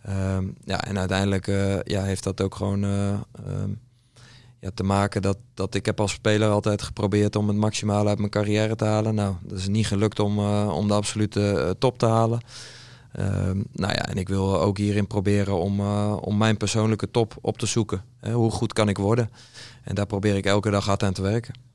[SPEAKER 3] Ehm, ja, en uiteindelijk ja, heeft dat ook gewoon te maken dat, dat ik heb als speler altijd geprobeerd om het maximale uit mijn carrière te halen. Nou, dat is niet gelukt om, eh, om de absolute eh, top te halen. Ehm, nou ja, en ik wil ook hierin proberen om, eh, om mijn persoonlijke top op te zoeken. Hoe goed kan ik worden? En daar probeer ik elke dag hard aan te werken.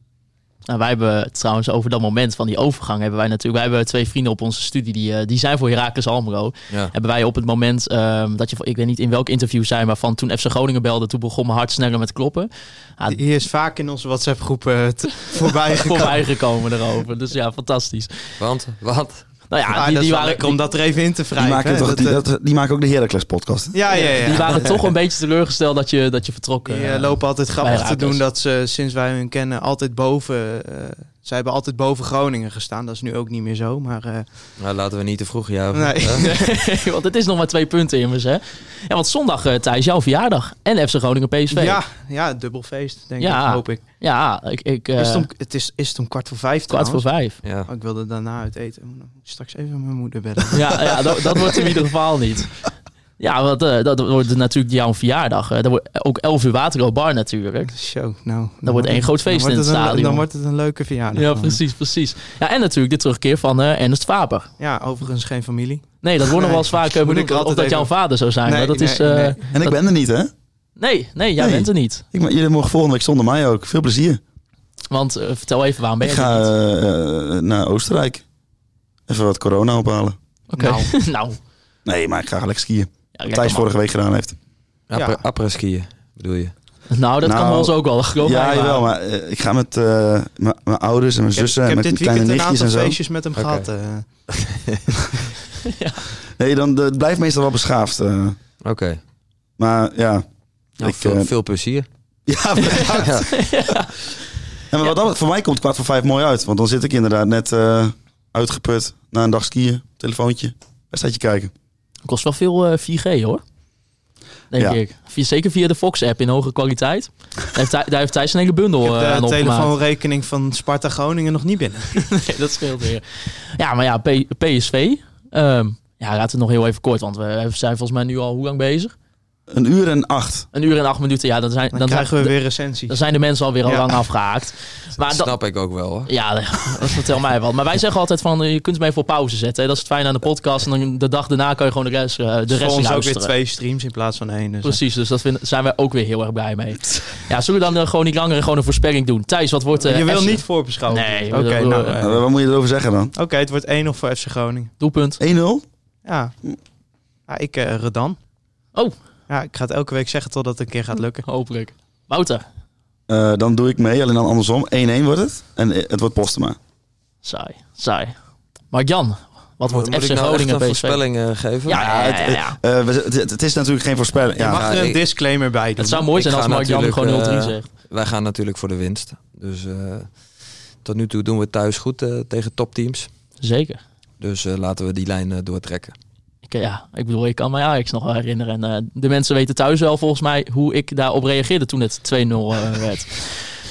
[SPEAKER 1] Nou, wij hebben trouwens over dat moment van die overgang hebben wij natuurlijk. Wij hebben twee vrienden op onze studie die, eh, die zijn voor Heracles Almelo.
[SPEAKER 3] Ja.
[SPEAKER 1] Hebben wij op het moment ehm, dat je, ik weet niet in welk interview zijn, maar van toen FC Groningen belde, toen begon mijn hart sneller met kloppen. Ja,
[SPEAKER 4] Die is vaak in onze WhatsApp-groep eh, t- voorbij gekomen.
[SPEAKER 1] voorbij gekomen erover. Dus ja, fantastisch.
[SPEAKER 3] Want, wat?
[SPEAKER 1] Nou ja,
[SPEAKER 4] Ah,
[SPEAKER 1] die, die waren,
[SPEAKER 4] om dat er even in te
[SPEAKER 2] Die
[SPEAKER 4] wrijven.
[SPEAKER 2] maken,
[SPEAKER 4] hè?
[SPEAKER 2] toch,
[SPEAKER 4] Dat,
[SPEAKER 2] die,
[SPEAKER 4] eh,
[SPEAKER 2] dat- die maken ook de Heracles podcast.
[SPEAKER 4] ja, ja, ja.
[SPEAKER 1] die waren toch een beetje teleurgesteld dat je, dat je vertrok.
[SPEAKER 4] Die
[SPEAKER 1] eh,
[SPEAKER 4] eh, lopen altijd grappig te doen dat ze sinds wij hun kennen altijd boven. Zij hebben altijd boven Groningen gestaan. Dat is nu ook niet meer zo. Maar eh,
[SPEAKER 3] Nou, laten we niet te vroeg.
[SPEAKER 4] Nee.
[SPEAKER 3] Hè?
[SPEAKER 1] want het is nog maar twee punten immers, hè? Ja, want zondag, uh, Thijs, jouw verjaardag. En FC Groningen PSV.
[SPEAKER 4] ja, ja, dubbel feest, denk
[SPEAKER 1] Ja.
[SPEAKER 4] ik, hoop ik.
[SPEAKER 1] Ja, ik... ik eh,
[SPEAKER 4] is het, om, het is, is het om kwart voor vijf
[SPEAKER 1] kwart voor vijf.
[SPEAKER 3] Ja.
[SPEAKER 4] Oh, ik wilde daarna uit eten. Straks even mijn moeder bellen.
[SPEAKER 1] Ja, ja dat, dat wordt in ieder geval niet. Ja, want eh, dat wordt natuurlijk jouw verjaardag. eh. Dat wordt ook 11 uur Waterloo Bar natuurlijk.
[SPEAKER 4] Show, nou.
[SPEAKER 1] Dan wordt één groot feest in het
[SPEAKER 4] een-
[SPEAKER 1] stadion.
[SPEAKER 4] Dan wordt het een leuke verjaardag.
[SPEAKER 1] Ja,
[SPEAKER 4] gewoon.
[SPEAKER 1] precies, precies. Ja, en natuurlijk de terugkeer van eh, Ernest Faber.
[SPEAKER 4] Ja, overigens geen familie.
[SPEAKER 1] Nee, dat wordt nog wel eens vaak
[SPEAKER 4] ik
[SPEAKER 1] bedoeld, of dat
[SPEAKER 4] even-
[SPEAKER 1] jouw vader zou zijn.
[SPEAKER 4] Nee,
[SPEAKER 1] maar dat
[SPEAKER 4] nee,
[SPEAKER 1] is... eh,
[SPEAKER 4] nee.
[SPEAKER 2] En ik ben er niet, hè?
[SPEAKER 1] nee, jij
[SPEAKER 2] Nee.
[SPEAKER 1] bent er niet.
[SPEAKER 2] Ik, jullie mogen volgende week zonder mij ook. Veel plezier.
[SPEAKER 1] Want eh, vertel even, waarom ben
[SPEAKER 2] Ik
[SPEAKER 1] je
[SPEAKER 2] ga
[SPEAKER 1] niet?
[SPEAKER 2] eh, naar Oostenrijk. Even wat corona ophalen.
[SPEAKER 1] Oké,
[SPEAKER 4] nou.
[SPEAKER 1] nou.
[SPEAKER 2] Nee, maar ik ga lekker skiën.
[SPEAKER 1] Ja,
[SPEAKER 2] Thijs
[SPEAKER 1] man.
[SPEAKER 2] vorige week gedaan heeft.
[SPEAKER 4] Ja.
[SPEAKER 3] Après-skiën, bedoel je?
[SPEAKER 1] Nou, dat kan
[SPEAKER 2] Nou,
[SPEAKER 1] bij ons ook wel. Geloof
[SPEAKER 2] ja,
[SPEAKER 1] mij maar.
[SPEAKER 2] jawel, maar eh, ik ga met eh, m- mijn ouders en mijn
[SPEAKER 4] Ik
[SPEAKER 2] zussen
[SPEAKER 4] ik
[SPEAKER 2] en
[SPEAKER 4] heb
[SPEAKER 2] met
[SPEAKER 4] dit
[SPEAKER 2] mijn
[SPEAKER 4] weekend
[SPEAKER 2] kleine
[SPEAKER 4] een
[SPEAKER 2] nichtjes
[SPEAKER 4] aantal
[SPEAKER 2] en zo.
[SPEAKER 4] feestjes met hem
[SPEAKER 3] Oké.
[SPEAKER 4] gehad. eh.
[SPEAKER 2] Nee, dan het blijft meestal wel beschaafd. eh.
[SPEAKER 3] Oké.
[SPEAKER 2] maar ja,
[SPEAKER 3] Nou,
[SPEAKER 2] Ik,
[SPEAKER 3] veel, veel plezier.
[SPEAKER 2] ja, bedankt. En maar wat dat, voor mij komt kwart voor vijf mooi uit. Want dan zit ik inderdaad net eh, uitgeput na een dag skiën. Telefoontje. Wedstrijdje kijken.
[SPEAKER 1] Kost wel veel eh, 4G hoor. Denk
[SPEAKER 2] Ja.
[SPEAKER 1] ik. Via- zeker via de Fox-app in hoge kwaliteit. Daar heeft, Thij- daar heeft Thijs een hele bundel
[SPEAKER 4] Ik
[SPEAKER 1] eh, aan
[SPEAKER 4] de
[SPEAKER 1] opgemaakt.
[SPEAKER 4] telefoonrekening van Sparta Groningen nog niet binnen.
[SPEAKER 1] Nee, dat scheelt weer. Ja, maar ja, P- PSV. ehm, ja, laten we het nog heel even kort. Want we zijn volgens mij nu al hoe lang bezig?
[SPEAKER 2] Een uur en acht.
[SPEAKER 1] Een uur en acht minuten. Ja, dan zijn,
[SPEAKER 4] Dan,
[SPEAKER 1] dan,
[SPEAKER 4] krijgen we weer recensie.
[SPEAKER 1] dan zijn de mensen alweer al
[SPEAKER 4] Ja.
[SPEAKER 1] lang afgehaakt. Maar
[SPEAKER 3] Dat snap ik ook wel. Hoor.
[SPEAKER 1] Ja, dat vertel mij wat. Maar wij zeggen altijd van, eh, je kunt hem even op pauze zetten. hè. Dat is het fijne aan de podcast. En dan de dag daarna kan je gewoon de rest, eh, de
[SPEAKER 4] voor
[SPEAKER 1] rest
[SPEAKER 4] ons ook weer
[SPEAKER 1] luisteren.
[SPEAKER 4] twee streams in plaats van één. Dus
[SPEAKER 1] Precies, dus dat zijn wij ook weer heel erg blij mee. Ja, zullen we dan eh, gewoon niet langer gewoon een voorspelling doen? Thijs, wat wordt... eh,
[SPEAKER 4] je wil
[SPEAKER 1] FC
[SPEAKER 4] niet voorbeschouwen.
[SPEAKER 1] Nee,
[SPEAKER 4] Oké, nou,
[SPEAKER 2] wat moet je erover zeggen dan? 1-0?
[SPEAKER 4] Oké, het wordt 1 of voor FC Groningen.
[SPEAKER 1] Doelpunt.
[SPEAKER 4] Ja. ja ik eh Redan.
[SPEAKER 1] Oh.
[SPEAKER 4] Ja, ik ga het elke week zeggen totdat het een keer gaat lukken.
[SPEAKER 1] Hopelijk. Wouter.
[SPEAKER 2] Eh, dan doe ik mee, alleen dan andersom. 1-1 wordt het. En eh, het wordt Postema.
[SPEAKER 1] Saai, saai. Mark Jan, wat wordt
[SPEAKER 3] Moet
[SPEAKER 1] FC
[SPEAKER 3] ik nou echt
[SPEAKER 1] Groningen
[SPEAKER 3] een voorspelling eh, geven?
[SPEAKER 1] Ja, ja, ja,
[SPEAKER 2] het-
[SPEAKER 1] ja.
[SPEAKER 2] Eh, we- het, het is natuurlijk geen voorspelling.
[SPEAKER 4] je
[SPEAKER 2] Ja,
[SPEAKER 4] mag er een
[SPEAKER 3] ik-
[SPEAKER 4] disclaimer bij doen.
[SPEAKER 1] Het zou mooi zijn als Mark Jan gewoon 0-3
[SPEAKER 3] eh,
[SPEAKER 1] zegt.
[SPEAKER 3] Wij gaan natuurlijk voor de winst. Dus eh, tot nu toe doen we het thuis goed tegen topteams.
[SPEAKER 1] Zeker.
[SPEAKER 3] Dus eh, laten we die lijn eh, doortrekken.
[SPEAKER 1] Ik, ja, ik bedoel, ik kan mij Ajax nog wel herinneren. En eh, de mensen weten thuis wel volgens mij hoe ik daarop reageerde toen het 2-0 eh, werd.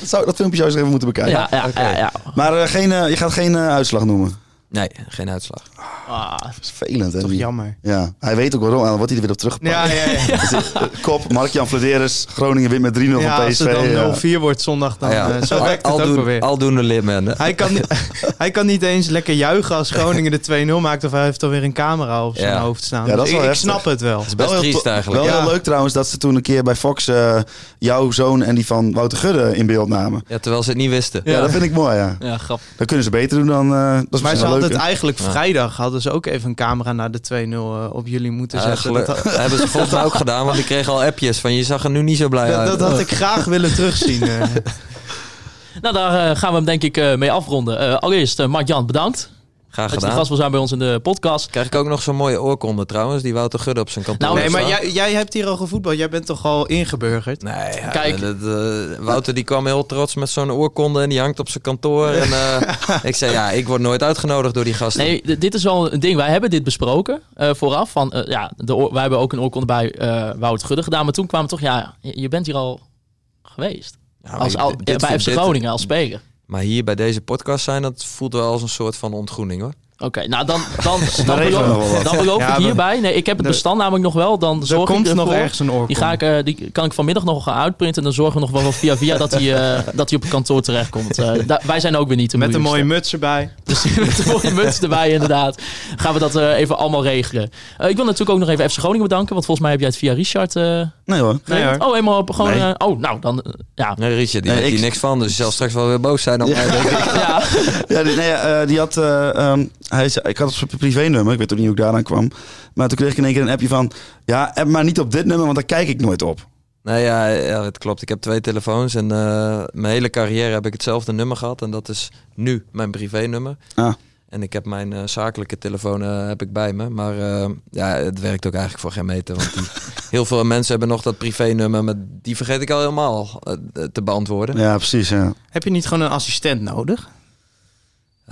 [SPEAKER 2] Dat, zou, dat filmpje zou je eens even moeten bekijken.
[SPEAKER 1] Ja, ja, ja, ja.
[SPEAKER 2] Maar eh, geen, je gaat geen uitslag noemen.
[SPEAKER 3] Nee, geen uitslag.
[SPEAKER 1] Ah,
[SPEAKER 2] Dat is vervelend, hè?
[SPEAKER 4] Toch
[SPEAKER 2] die-
[SPEAKER 4] jammer.
[SPEAKER 2] Ja, hij weet ook waarom. En dan wordt hij er weer op teruggepakt.
[SPEAKER 4] Ja, ja, ja.
[SPEAKER 2] Dus, eh, Kop, Mark-Jan Flederis. Groningen wint met 3-0
[SPEAKER 4] ja
[SPEAKER 2] van
[SPEAKER 4] als
[SPEAKER 2] PSV.
[SPEAKER 4] het
[SPEAKER 2] ja.
[SPEAKER 4] dan 0-4 wordt zondag, dan
[SPEAKER 3] Ah, ja.
[SPEAKER 4] eh, zo
[SPEAKER 3] Al-
[SPEAKER 4] werkt het ook
[SPEAKER 3] aldoen-
[SPEAKER 4] wel weer.
[SPEAKER 3] Aldoende?
[SPEAKER 4] Hij kan, hij kan niet eens lekker juichen als Groningen de 2-0 maakt. Of hij heeft alweer een camera op zijn
[SPEAKER 3] Ja.
[SPEAKER 4] hoofd staan.
[SPEAKER 2] Ja, dat is wel
[SPEAKER 4] ik,
[SPEAKER 2] heftig.
[SPEAKER 4] snap het wel.
[SPEAKER 3] Dat is best
[SPEAKER 2] Wel heel
[SPEAKER 3] triest eigenlijk.
[SPEAKER 2] Wel
[SPEAKER 4] Ja.
[SPEAKER 2] heel leuk trouwens dat ze toen een keer bij Fox eh, jouw zoon en die van Wouter Gudde in beeld namen.
[SPEAKER 3] Ja, terwijl ze het niet wisten.
[SPEAKER 2] Ja, dat vind ik mooi, ja.
[SPEAKER 1] ja, grappig.
[SPEAKER 2] Dat kunnen ze beter doen dan... eh dat is
[SPEAKER 4] Maar
[SPEAKER 2] leuk,
[SPEAKER 4] het eigenlijk
[SPEAKER 3] Ja.
[SPEAKER 4] vrijdag hadden ze ook even een camera naar de 2-0 eh, op jullie moeten zetten. Dat, had-
[SPEAKER 3] dat hebben ze volgens mij ook gedaan, want ik kreeg al appjes van je zag er nu niet zo blij
[SPEAKER 4] dat,
[SPEAKER 3] uit.
[SPEAKER 4] dat had ik graag willen terugzien. eh.
[SPEAKER 1] Nou, daar eh, gaan we hem denk ik eh, mee afronden. Eh, allereerst, Mark-Jan, bedankt
[SPEAKER 3] Graag
[SPEAKER 1] dat je de
[SPEAKER 3] gedaan.
[SPEAKER 1] gast wil zijn bij ons in de podcast.
[SPEAKER 3] Krijg ik ook nog zo'n mooie oorkonde trouwens, die Wouter Gudde op zijn kantoor
[SPEAKER 1] Nou,
[SPEAKER 4] nee, maar jij, jij hebt hier al gevoetbald. Jij bent toch al ingeburgerd?
[SPEAKER 3] Nee, ja,
[SPEAKER 1] Kijk.
[SPEAKER 3] dat, eh, Wouter die kwam heel trots met zo'n oorkonde en die hangt op zijn kantoor. En, eh, ik zei, ja, ik word nooit uitgenodigd door die gasten.
[SPEAKER 1] Nee, dit is wel een ding. Wij hebben dit besproken eh, vooraf. Van, ja, de wij hebben ook een oorkonde bij eh Wout Gudde gedaan. Maar toen kwamen we toch, ja, je bent hier al geweest.
[SPEAKER 3] Ja,
[SPEAKER 1] Als, al, bij FC Groningen als speler.
[SPEAKER 3] Maar hier bij deze podcast zijn, dat voelt wel als een soort van ontgroening hoor.
[SPEAKER 1] Oké, nou dan, dan, dan,
[SPEAKER 2] nog
[SPEAKER 1] beloof, dan beloof
[SPEAKER 4] Ja,
[SPEAKER 1] ik hierbij. Nee, ik heb het
[SPEAKER 4] Er-
[SPEAKER 1] bestand namelijk nog wel. Dan
[SPEAKER 4] Er
[SPEAKER 1] zorg
[SPEAKER 4] komt
[SPEAKER 1] ik
[SPEAKER 4] nog
[SPEAKER 1] ervoor.
[SPEAKER 4] ergens een.
[SPEAKER 1] Die, ga ik, eh, die kan ik vanmiddag nog gaan uitprinten. En dan zorgen we nog wel via via dat hij, eh, dat hij op het kantoor terechtkomt. Eh da- wij zijn ook weer niet de
[SPEAKER 4] Met een mooie muts erbij.
[SPEAKER 1] Dus met de mooie muts erbij inderdaad. Gaan we dat eh, even allemaal regelen. Eh, ik wil natuurlijk ook nog even FC Groningen bedanken. Want volgens mij heb jij het via Richard eh
[SPEAKER 2] Nee hoor.
[SPEAKER 4] Nee, hoor.
[SPEAKER 1] Oh, helemaal op gewoon...
[SPEAKER 2] Nee.
[SPEAKER 1] eh, oh, nou dan... eh, ja.
[SPEAKER 3] Nee, Richard, die
[SPEAKER 2] Nee,
[SPEAKER 3] weet hier
[SPEAKER 2] ik-
[SPEAKER 3] niks van, dus je zal straks wel weer boos zijn op mij. denk ik.
[SPEAKER 1] ja.
[SPEAKER 2] Ja, die, nee, eh, die had, eh, ehm, hij zei, ik had op zijn privé-nummer, ik weet ook niet hoe ik daaraan kwam. Maar toen kreeg ik in één keer een appje van, ja, app maar niet op dit nummer, want daar kijk ik nooit op.
[SPEAKER 3] Nee, ja, ja, het klopt. Ik heb twee telefoons en eh, mijn hele carrière heb ik hetzelfde nummer gehad. En dat is nu mijn privé-nummer.
[SPEAKER 2] Ah.
[SPEAKER 3] En ik heb mijn eh, zakelijke telefoon eh, heb ik bij me. Maar eh, ja, het werkt ook eigenlijk voor geen meter. Want die, heel veel mensen hebben nog dat privé-nummer, maar die vergeet ik al helemaal te beantwoorden.
[SPEAKER 2] Ja, precies, ja.
[SPEAKER 4] Heb je niet gewoon een assistent nodig?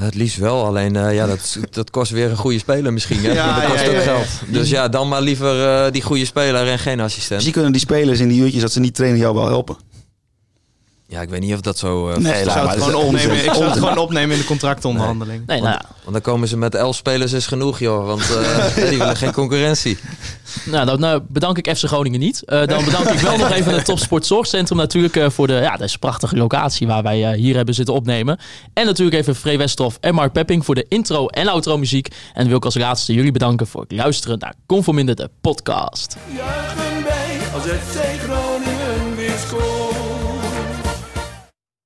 [SPEAKER 3] Het liefst wel, alleen eh, ja, dat, dat kost weer een goede speler misschien. Hè?
[SPEAKER 4] Ja,
[SPEAKER 3] dat kost
[SPEAKER 4] ja,
[SPEAKER 3] ook
[SPEAKER 4] ja, ja.
[SPEAKER 3] geld. Dus ja, dan maar liever eh, die goede speler en geen assistent.
[SPEAKER 2] Misschien kunnen die spelers in die uurtjes dat ze niet trainen jou wel helpen.
[SPEAKER 3] Ja, ik weet niet of dat zo... eh,
[SPEAKER 2] Nee, laat
[SPEAKER 4] zou het gewoon
[SPEAKER 2] is
[SPEAKER 4] opnemen. Ik zou het gewoon opnemen in de contractonderhandeling.
[SPEAKER 1] Nee, nou.
[SPEAKER 3] Want dan komen ze met elf spelers is genoeg, joh. Want eh, die willen geen concurrentie.
[SPEAKER 1] Nou, dan eh, bedank ik FC Groningen niet. Eh, dan bedank ik wel nog even het Topsport Zorgcentrum natuurlijk eh, voor de, ja, deze prachtige locatie waar wij hier hebben zitten opnemen. En natuurlijk even Free Westroff en Mark Pepping voor de intro en outro muziek. En wil ik als laatste jullie bedanken voor het luisteren naar Conforminder de podcast.
[SPEAKER 5] Juichen wij als FC Groningen weer scoort.